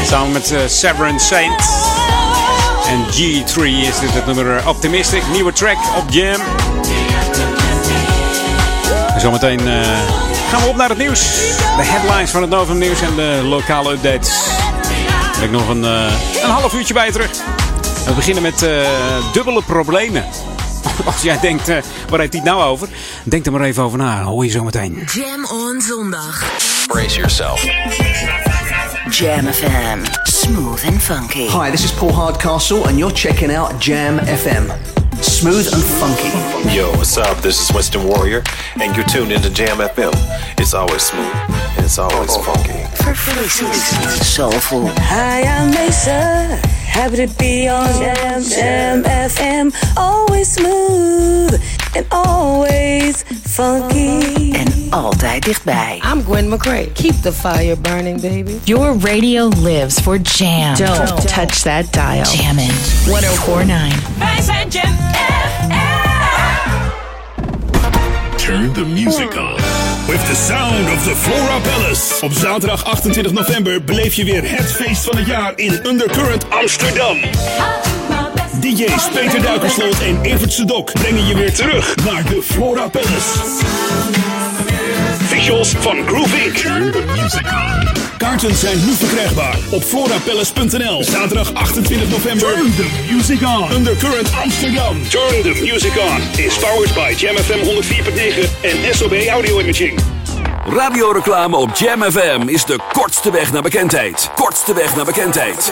Samen met uh, Severin Saint. En G3 is dit het nummer Optimistic. Nieuwe track op Jam. En zometeen uh, gaan we op naar het nieuws. De headlines van het Novum Nieuws en de lokale updates. Ben ik nog een, een half uurtje bij terug. We beginnen met dubbele problemen. <laughs> Als jij denkt, uh, waar heeft hij het nou over? Denk er maar even over na. Hoor je zo meteen. Jam on zondag. Brace yourself. Jam FM. Smooth and funky. Hi, this is Paul Hardcastle and you're checking out Jam FM. Smooth and funky. Yo, what's up? This is Winston Warrior, and you're tuned into Jam FM. It's always smooth, and it's always funky. Soulful. Hi, I'm Mesa. Happy to be on Jam, Jam FM. Always smooth and always funky. En altijd dichtbij. I'm Gwen McCrae. Keep the fire burning, baby. Your radio lives for Jam. Don't, Don't touch that dial. Jammin' 1049. Wij zijn Jam oh Turn the music on. With the sound of the Flora Palace. Op zaterdag 28 november beleef je weer het feest van het jaar in Undercurrent Amsterdam. DJ's Peter Duikersloot en Evert Sedok brengen je weer terug naar de Flora Palace. Visuals van Groove Inc. Turn the music on. Kaarten zijn nu verkrijgbaar op florapalace.nl. Zaterdag 28 november. Turn the music on. Undercurrent Amsterdam. Turn the music on. Is powered by Jam FM 104.9 en SOB Audio Imaging. Radioreclame op Jam FM is de kortste weg naar bekendheid. Kortste weg naar bekendheid.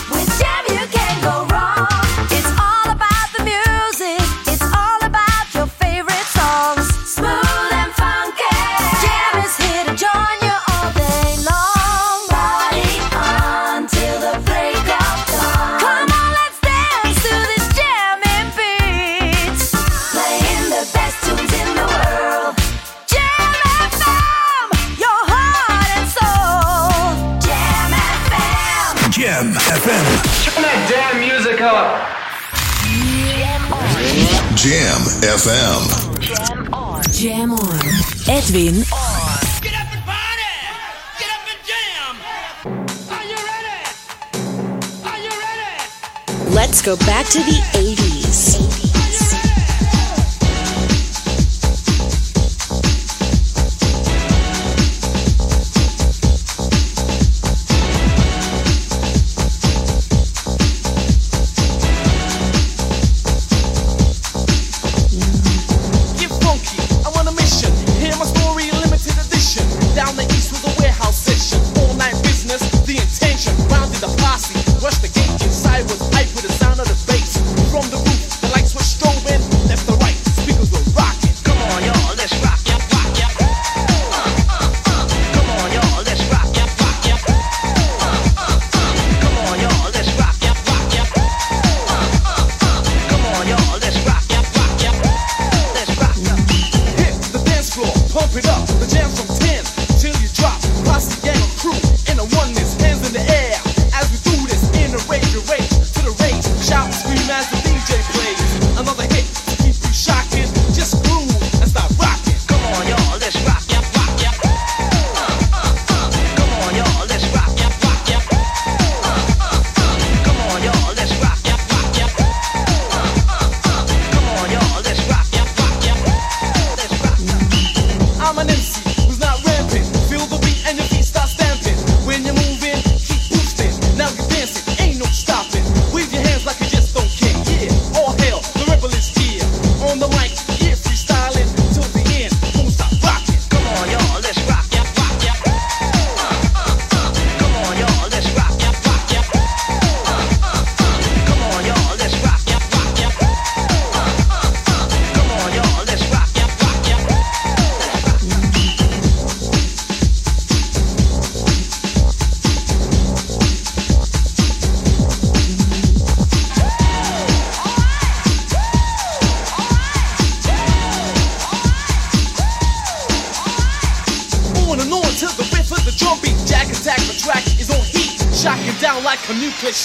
Jam FM. Jam on. Jam on. Edwin on. Get up and party! Get up and jam! Are you ready? Are you ready? Let's go back to the 80s. 80s.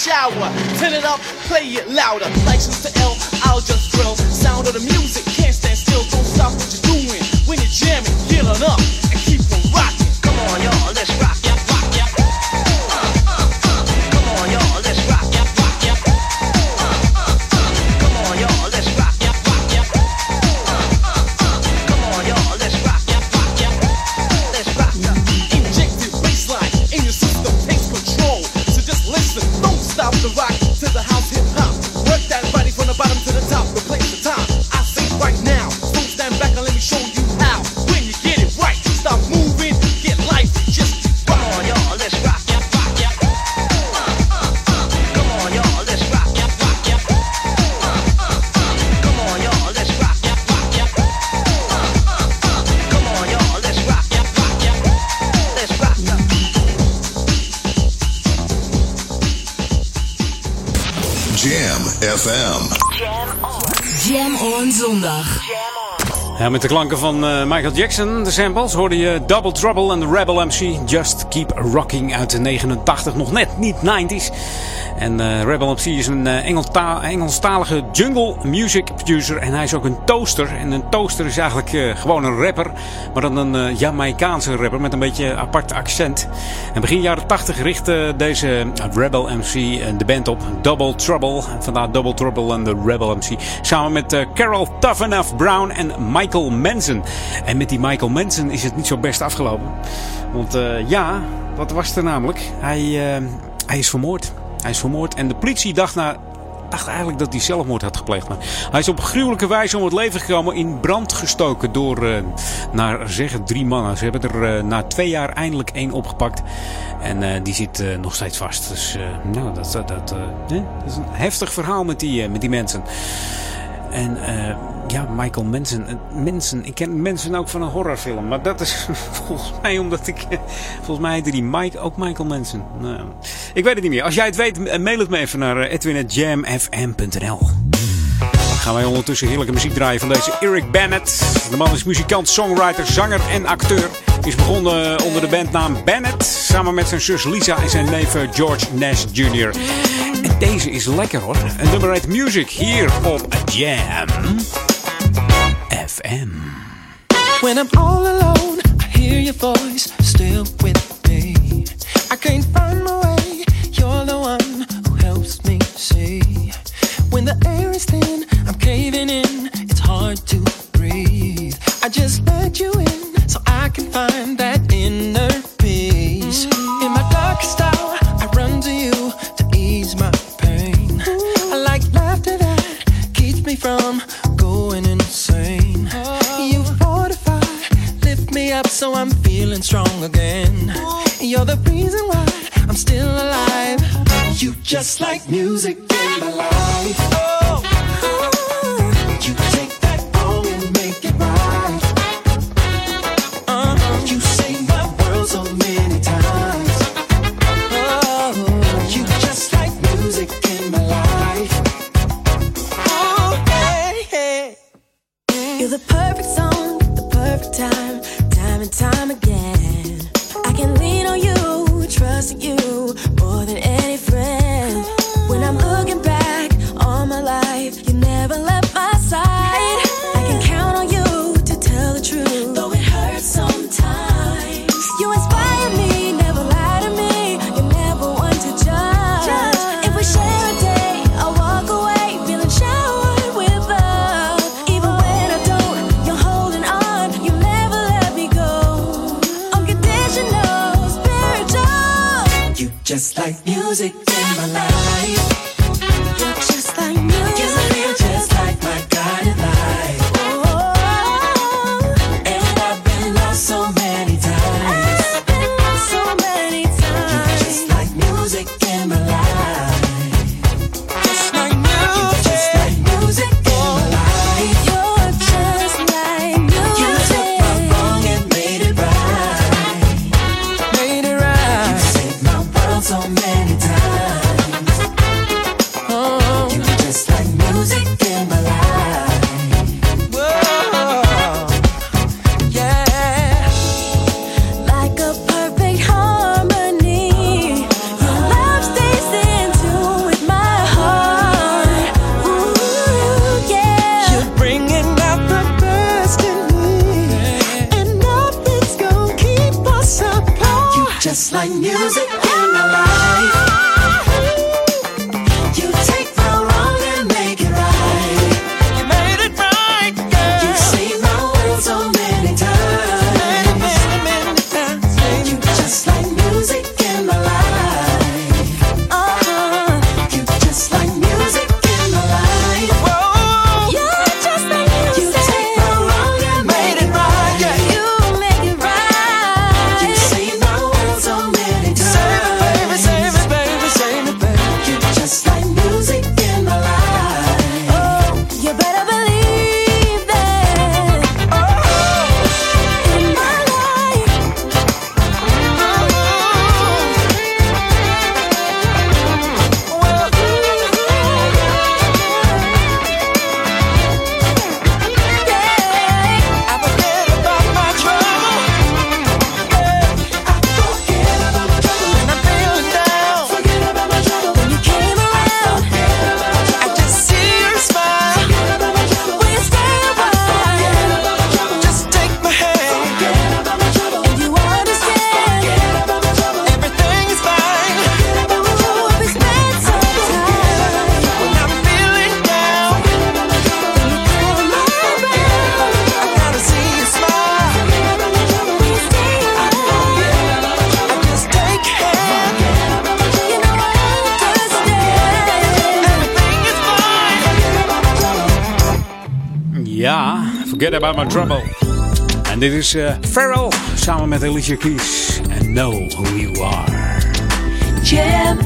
Shower. Turn it up, Met de klanken van eh, Michael Jackson, de samples, hoorde je Double Trouble en de Rebel MC Just Keep Rocking uit de 89. Nog net niet 90s. En eh, Rebel MC is een Engelsta- Engelstalige jungle music producer. En hij is ook een toaster. En een toaster is eigenlijk gewoon een rapper. Maar dan een Jamaicaanse rapper met een beetje apart accent. En begin jaren 80 richtte deze Rebel MC eh, de band op. Double Trouble. Vandaar Double Trouble en de Rebel MC. Samen met eh, Carol Tough Enough Brown en Michael Manson. En met die Michael Manson is het niet zo best afgelopen. Want eh, ja, wat was er namelijk? Hij, hij is vermoord. Hij is vermoord en de politie dacht dacht eigenlijk dat hij zelfmoord had gepleegd. Maar hij is op gruwelijke wijze om het leven gekomen in brand gestoken door, eh, naar zeggen, drie mannen. Ze hebben er eh, na twee jaar eindelijk één opgepakt. En eh, die zit nog steeds vast. Dus nou, dat, dat, is een heftig verhaal met die, met die mensen. En ja, Michael Manson. eh, Manson. Ik ken Manson ook van een horrorfilm. Maar dat is <laughs> volgens mij omdat ik... Volgens mij heette die Mike ook Michael Manson. Nou, ik weet het niet meer. Als jij het weet, mail het me even naar edwin.jamfm.nl Gaan wij ondertussen heerlijke muziek draaien van deze Eric Bennett. De man is muzikant, songwriter, zanger en acteur. Is begonnen onder de bandnaam Bennett. Samen met zijn zus Lisa en zijn neef eh, George Nash Jr. En deze is lekker hoor. Een nummer uit Music hier op Jam FM. When I'm all alone, I hear your voice still with me. I can't find my way, you're the one who helps me see. When the air is thin, About My Trouble. En dit is uh, Pharrell samen met Alicia Keys. And Know Who You Are. Jam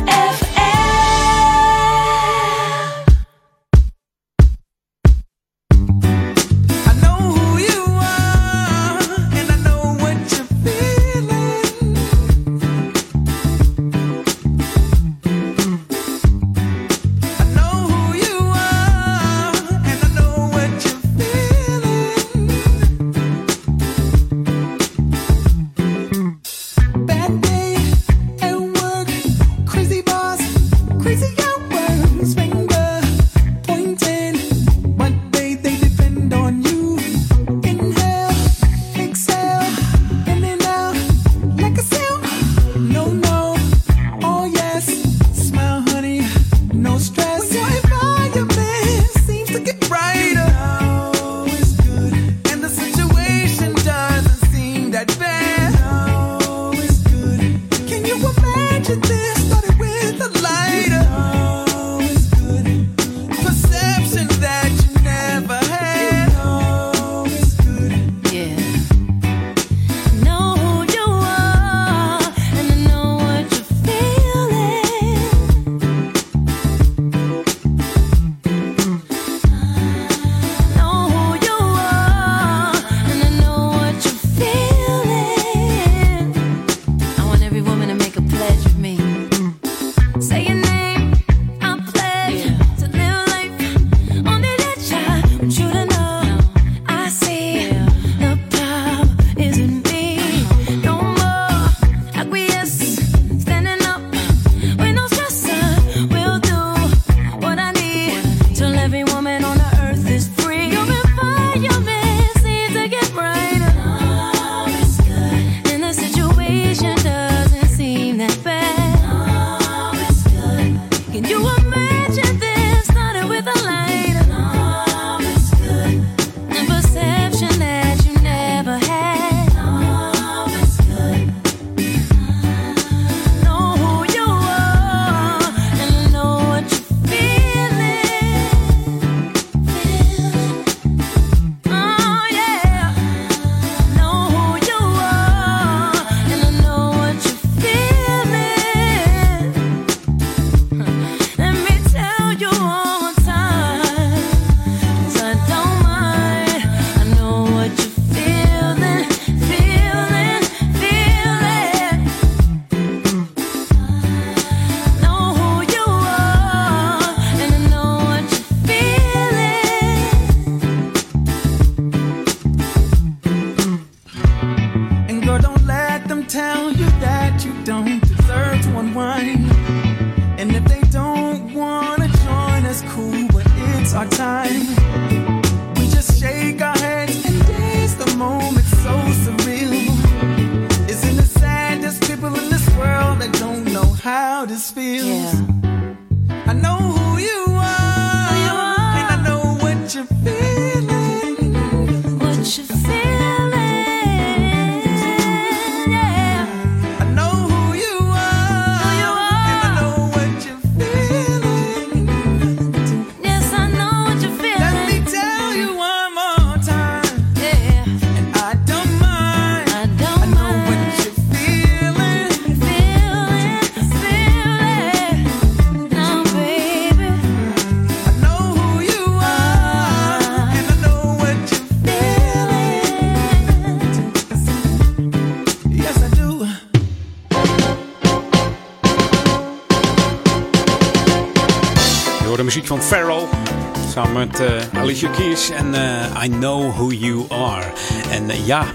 Met uh, Alicia Keys en uh, I Know Who You Are. En uh, ja,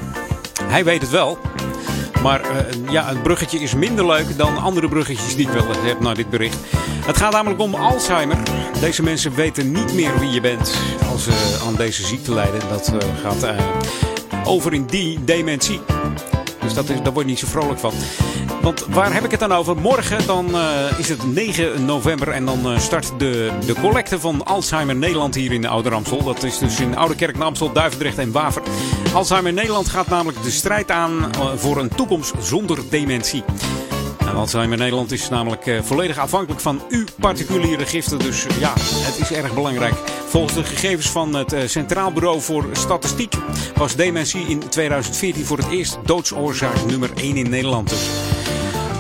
hij weet het wel. Maar ja, het bruggetje is minder leuk dan andere bruggetjes die ik wel heb naar dit bericht. Het gaat namelijk om Alzheimer. Deze mensen weten niet meer wie je bent als ze aan deze ziekte lijden. Dat gaat over in die dementie. Dus dat is, daar word je niet zo vrolijk van. Want waar heb ik het dan over? Morgen dan, uh, is het 9 november en dan uh, start de, de collecte van Alzheimer Nederland hier in de Oude Ramsel. Dat is dus in Oude Kerk, Amstel, Duivendrecht en Waver. Alzheimer Nederland gaat namelijk de strijd aan uh, voor een toekomst zonder dementie. Alzheimer Nederland is namelijk volledig afhankelijk van uw particuliere giften. Dus ja, het is erg belangrijk. Volgens de gegevens van het uh, Centraal Bureau voor Statistiek was dementie in 2014 voor het eerst doodsoorzaak nummer 1 in Nederland. Dus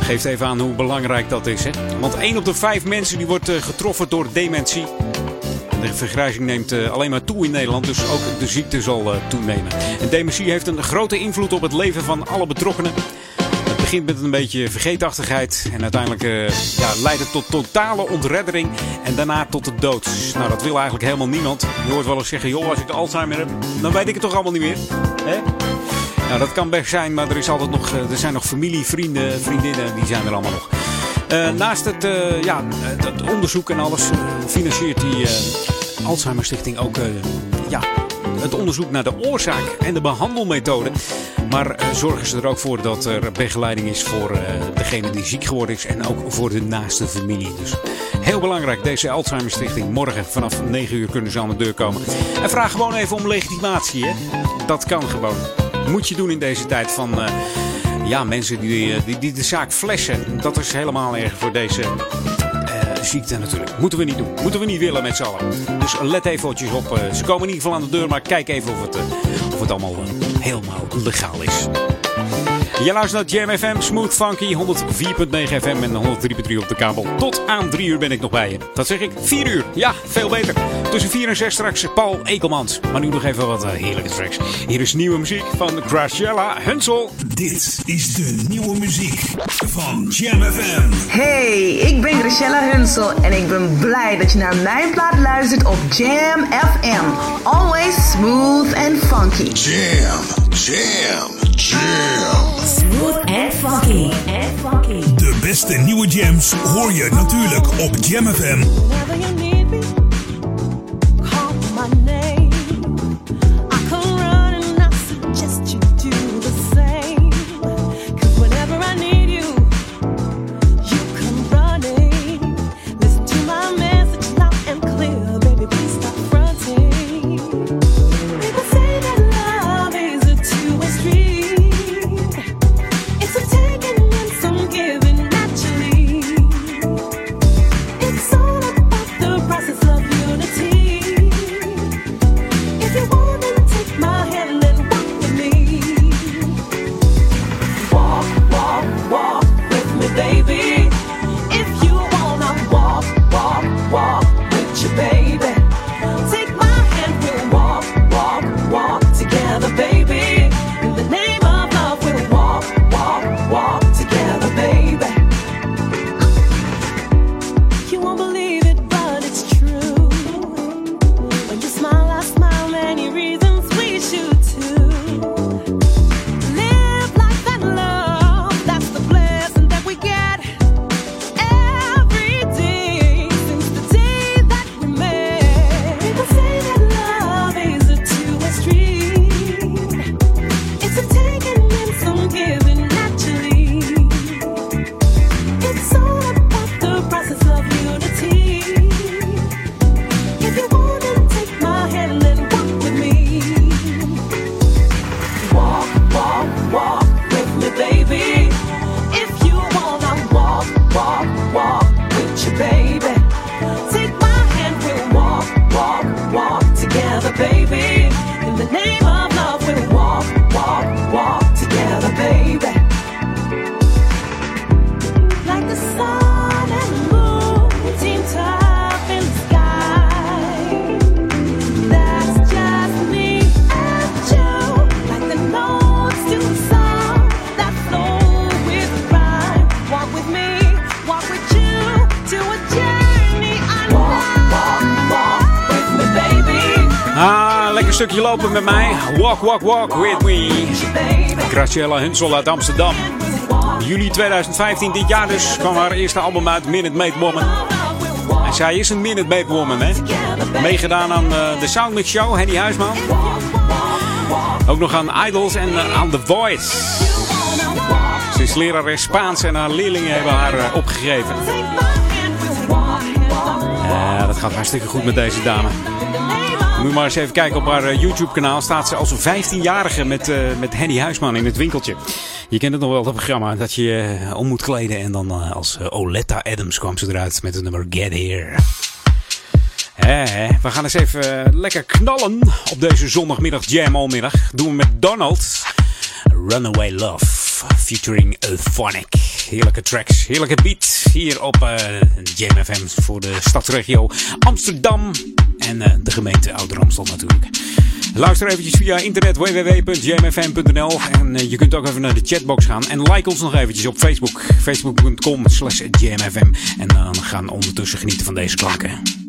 geeft even aan hoe belangrijk dat is. Hè? Want 1 op de 5 mensen die wordt uh, getroffen door dementie. De vergrijzing neemt uh, alleen maar toe in Nederland, dus ook de ziekte zal toenemen. En dementie heeft een grote invloed op het leven van alle betrokkenen. Begint met een beetje vergeetachtigheid en uiteindelijk uh, ja, leidt het tot totale ontreddering en daarna tot de dood. Nou, dat wil eigenlijk helemaal niemand. Je hoort wel eens zeggen, joh, als ik de Alzheimer heb, dan weet ik het toch allemaal niet meer. Hè? Nou, dat kan best zijn, maar er, is altijd nog, er zijn nog familie, vrienden, vriendinnen, die zijn er allemaal nog. Uh, naast het, ja, het onderzoek en alles financiert die Alzheimer Stichting ook ja, het onderzoek naar de oorzaak en de behandelmethode. Maar zorgen ze er ook voor dat er begeleiding is voor degene die ziek geworden is en ook voor de naaste familie. Dus heel belangrijk, deze Alzheimer Stichting. Morgen vanaf 9 uur kunnen ze aan de deur komen. En vraag gewoon even om legitimatie, hè? Dat kan gewoon. Moet je doen in deze tijd van ja, mensen die, die, die de zaak flessen. Dat is helemaal erg voor deze ziekte natuurlijk. Moeten we niet doen. Moeten we niet willen met z'n allen. Dus let even op. Uh, ze komen in ieder geval aan de deur, maar kijk even of het, uh, of het allemaal helemaal legaal is. Je luistert naar Jam FM, Smooth Funky, 104.9 FM en 103.3 op de kabel. Tot aan 3 uur ben ik nog bij je. Dat zeg ik, 4 uur. Ja, veel beter. Tussen 4 en 6 straks Paul Ekelmans. Maar nu nog even wat uh, heerlijke tracks. Hier is nieuwe muziek van Graciela Hunsel. Dit is de nieuwe muziek van Jam FM. Hey, ik ben Graciela Hunsel en ik ben blij dat je naar mijn plaat luistert op Jam FM. Always smooth and funky. Jam, jam, jam. Smooth and funky. And funky. De beste nieuwe jams hoor je natuurlijk op Jam FM. Graciela Hunsel uit Amsterdam. Juli 2015, dit jaar dus, kwam haar eerste album uit, Minute Maid Woman. En zij is een Minute Maid Woman, hè. Meegedaan aan uh, de Soundmix Show, Henny Huisman. Ook nog aan Idols en uh, aan The Voice. Ze is lerares Spaans en haar leerlingen hebben haar uh, opgegeven. Dat gaat hartstikke goed met deze dame. Moet je maar eens even kijken op haar YouTube-kanaal. Staat ze als een 15-jarige met, uh, met Henny Huisman in het winkeltje. Je kent het nog wel, dat programma. Dat je uh, om moet kleden. En dan als Oletta Adams kwam ze eruit met het nummer Get Here. we gaan eens even lekker knallen op deze zondagmiddag jam almiddag. Doen we met Donald. Runaway Love. Featuring Euphonic. Heerlijke tracks, heerlijke beat. Hier op Jam FM voor de stadsregio Amsterdam. En uh, de gemeente Ouder-Amstel natuurlijk. Luister eventjes via internet www.jmfm.nl En uh, je kunt ook even naar de chatbox gaan. En like ons nog eventjes op Facebook. Facebook.com slash jmfm. En dan gaan ondertussen genieten van deze klanken.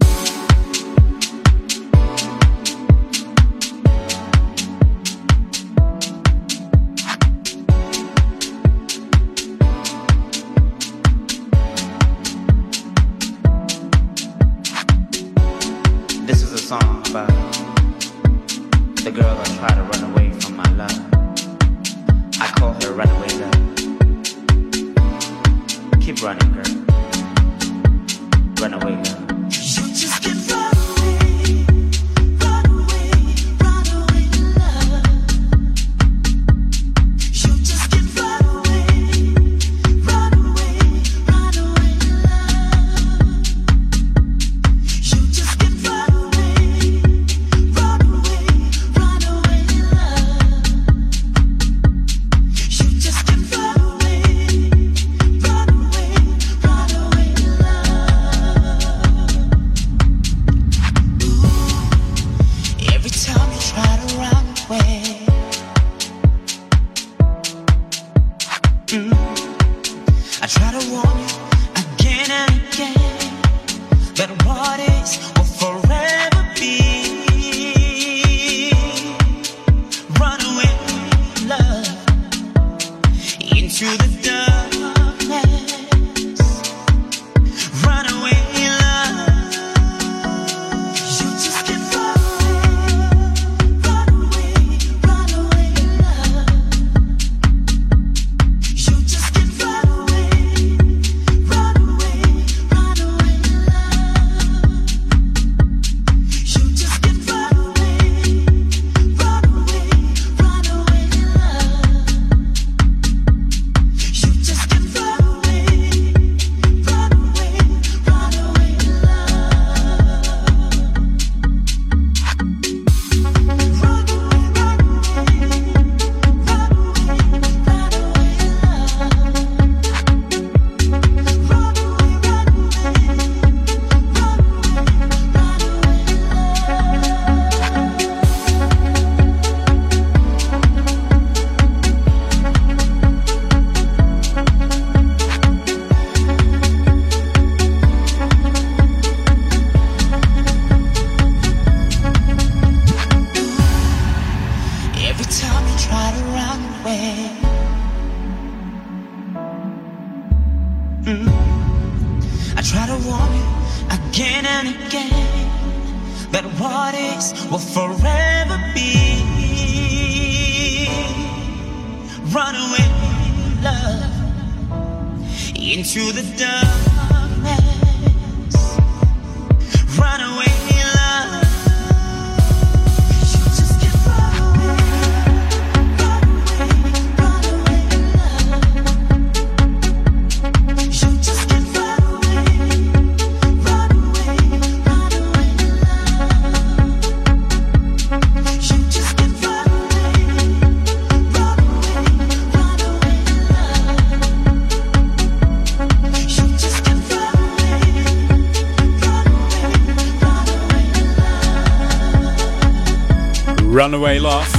Runaway Love.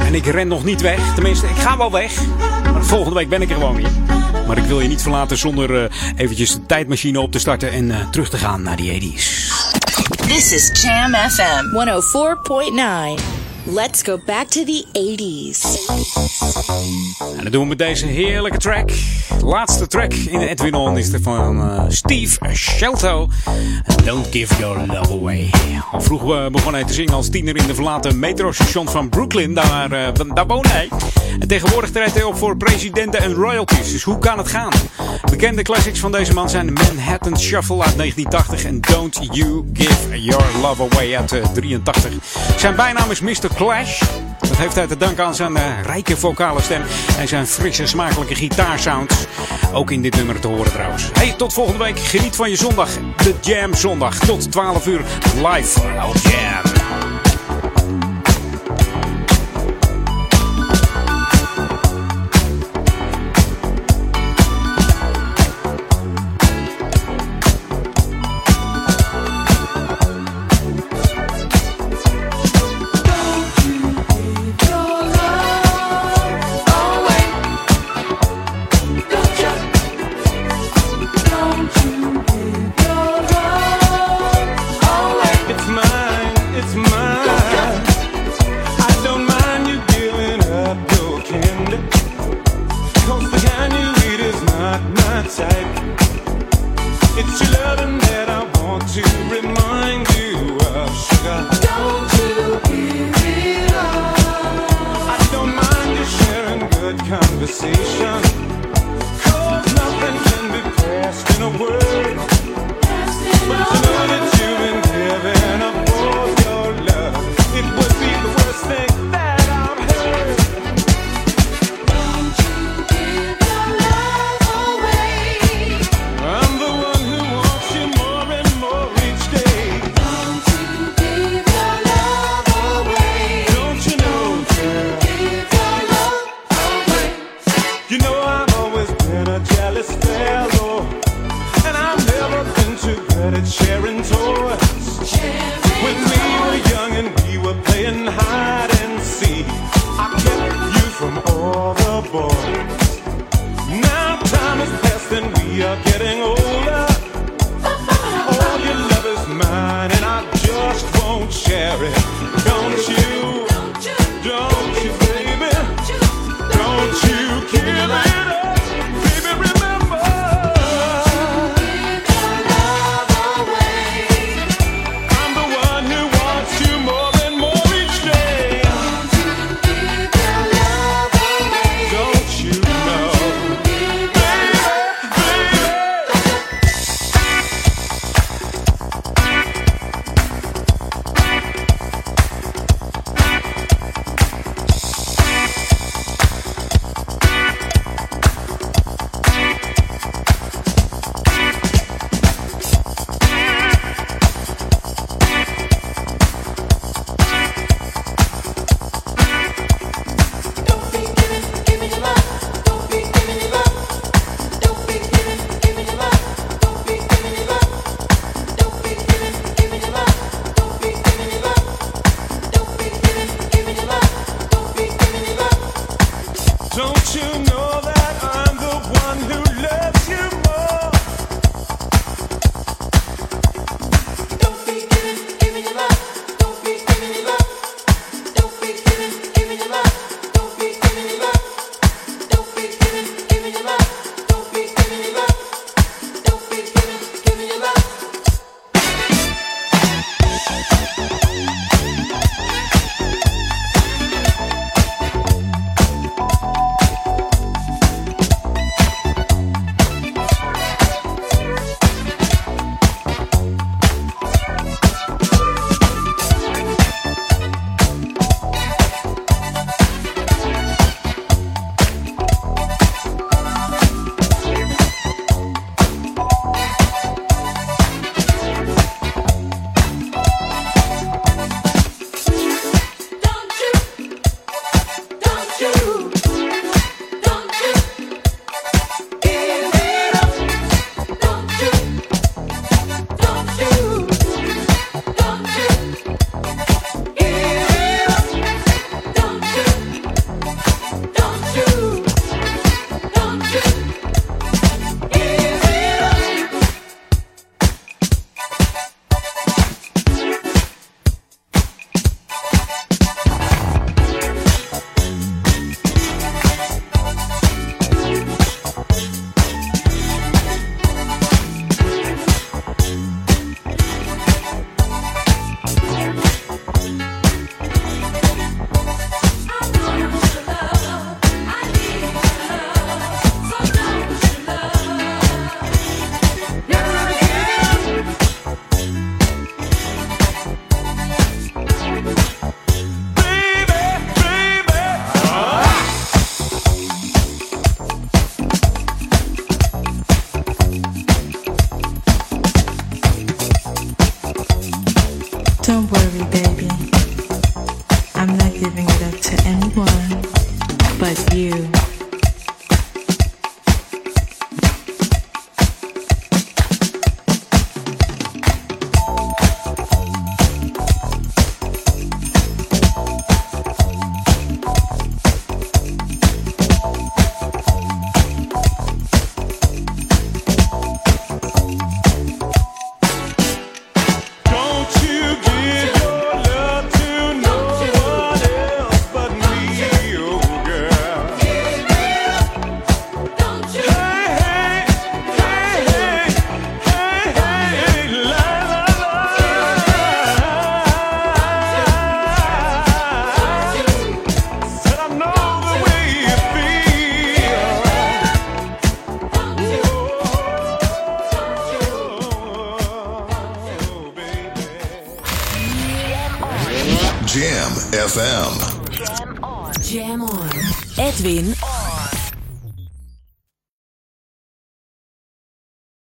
En ik ren nog niet weg. Tenminste, ik ga wel weg. Maar volgende week ben ik er gewoon weer. Maar ik wil je niet verlaten zonder uh, eventjes de tijdmachine op te starten en uh, terug te gaan naar die 80s. This is Jam FM 104.9. Let's go back to the 80s. En dat doen we met deze heerlijke track. Laatste track in de Edwin On is er van uh, Steve Shelto. Don't give your love away. Al vroeg uh, begon hij te zingen als tiener in de verlaten metrostation van Brooklyn. Daar, uh, woonde hij. En tegenwoordig treedt hij op voor presidenten en royalties. Dus hoe kan het gaan? Bekende classics van deze man zijn Manhattan Shuffle uit 1980 en Don't You Give Your Love Away uit 83. Zijn bijnaam is Mr. Clash. Dat heeft hij te danken aan zijn rijke vocale stem en zijn frisse, smakelijke gitaarsounds. Ook in dit nummer te horen trouwens. Hey, tot volgende week. Geniet van je zondag. De Jam Zondag. Tot 12 uur live. Oh, Jam.